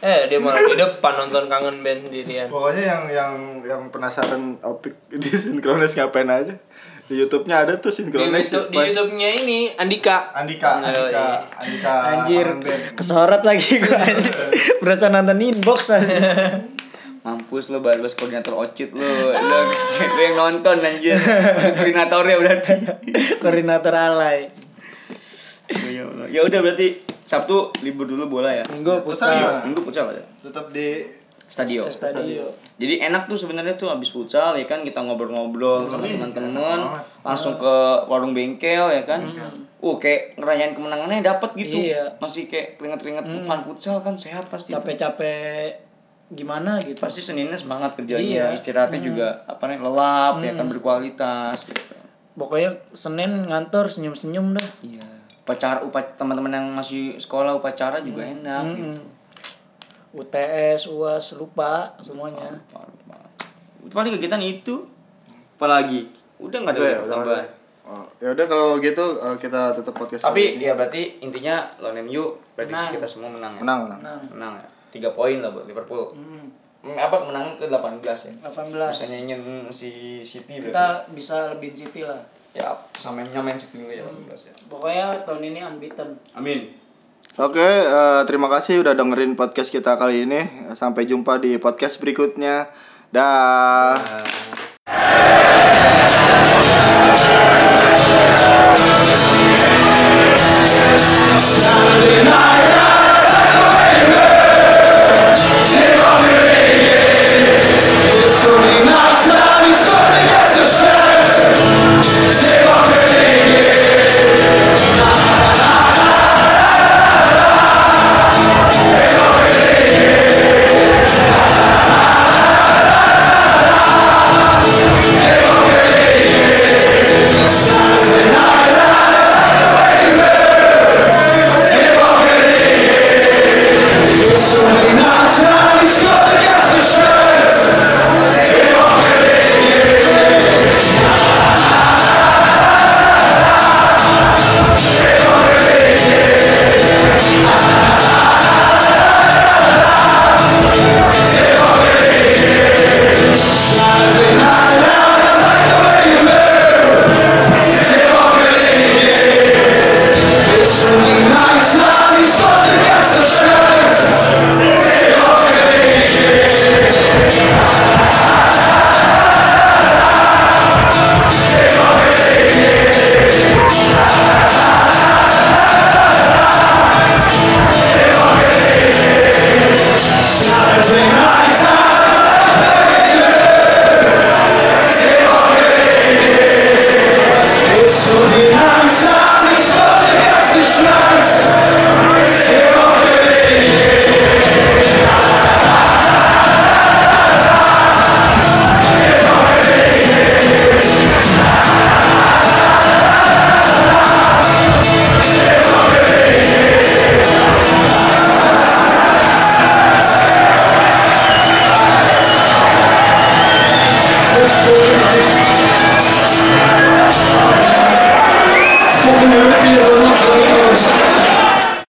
Eh dia malah di depan nonton kangen band sendirian. pokoknya yang yang yang penasaran opik di sinkronis ngapain aja di YouTube-nya ada tuh Di, sinkronis YouTube, di YouTube-nya ini Andika. Andika Oh, Andika iya. Andika anjir kesorot lagi gue anjir berasa nonton inbox aja mampus lu bahas koordinator ocit lu. Lu, lu yang nonton anjir. Koordinatornya berarti. koordinator alay Ya Allah. Ya udah berarti Sabtu libur dulu bola ya. minggu Futsal gimana? Minggu futsal ada. tetap di Stadion. ke stadion Jadi enak tuh sebenarnya tuh habis futsal ya kan kita ngobrol-ngobrol sama teman-teman, langsung ke warung bengkel ya kan. Uh kayak ngerayain kemenangannya dapat gitu. Iya. Masih kayak keringet-keringet fun futsal kan sehat pasti. capek-capek gimana gitu Pasti Seninnya semangat kerjanya, Iya. istirahatnya juga apa nih lelap ya kan berkualitas gitu. pokoknya senin ngantor senyum-senyum dah Iya. Upacara upac teman-teman yang masih sekolah upacara juga enak gitu. UTS UAS lupa semuanya Parah banget. Paling kegiatan itu apalagi udah nggak ada Udah ya, udah tambah. ada. Oh, ya udah kalau gitu eh, kita tutup podcast Tapi ya berarti intinya lawan MU prediksi Menang. kita semua menang ya. menang menang. Menang ya. 3 poin lah buat Liverpool. hmm, Hmm, apa kemenangan ke 18 ya? 18 Bisa nyanyiin si City berarti. kita bisa lebih City lah Ya sama nyamain City dulu ya 18 ya. pokoknya tahun ini unbeaten Amin. Oke, eh, terima kasih udah dengerin podcast kita kali ini. Sampai jumpa di podcast berikutnya. Dah. Uh,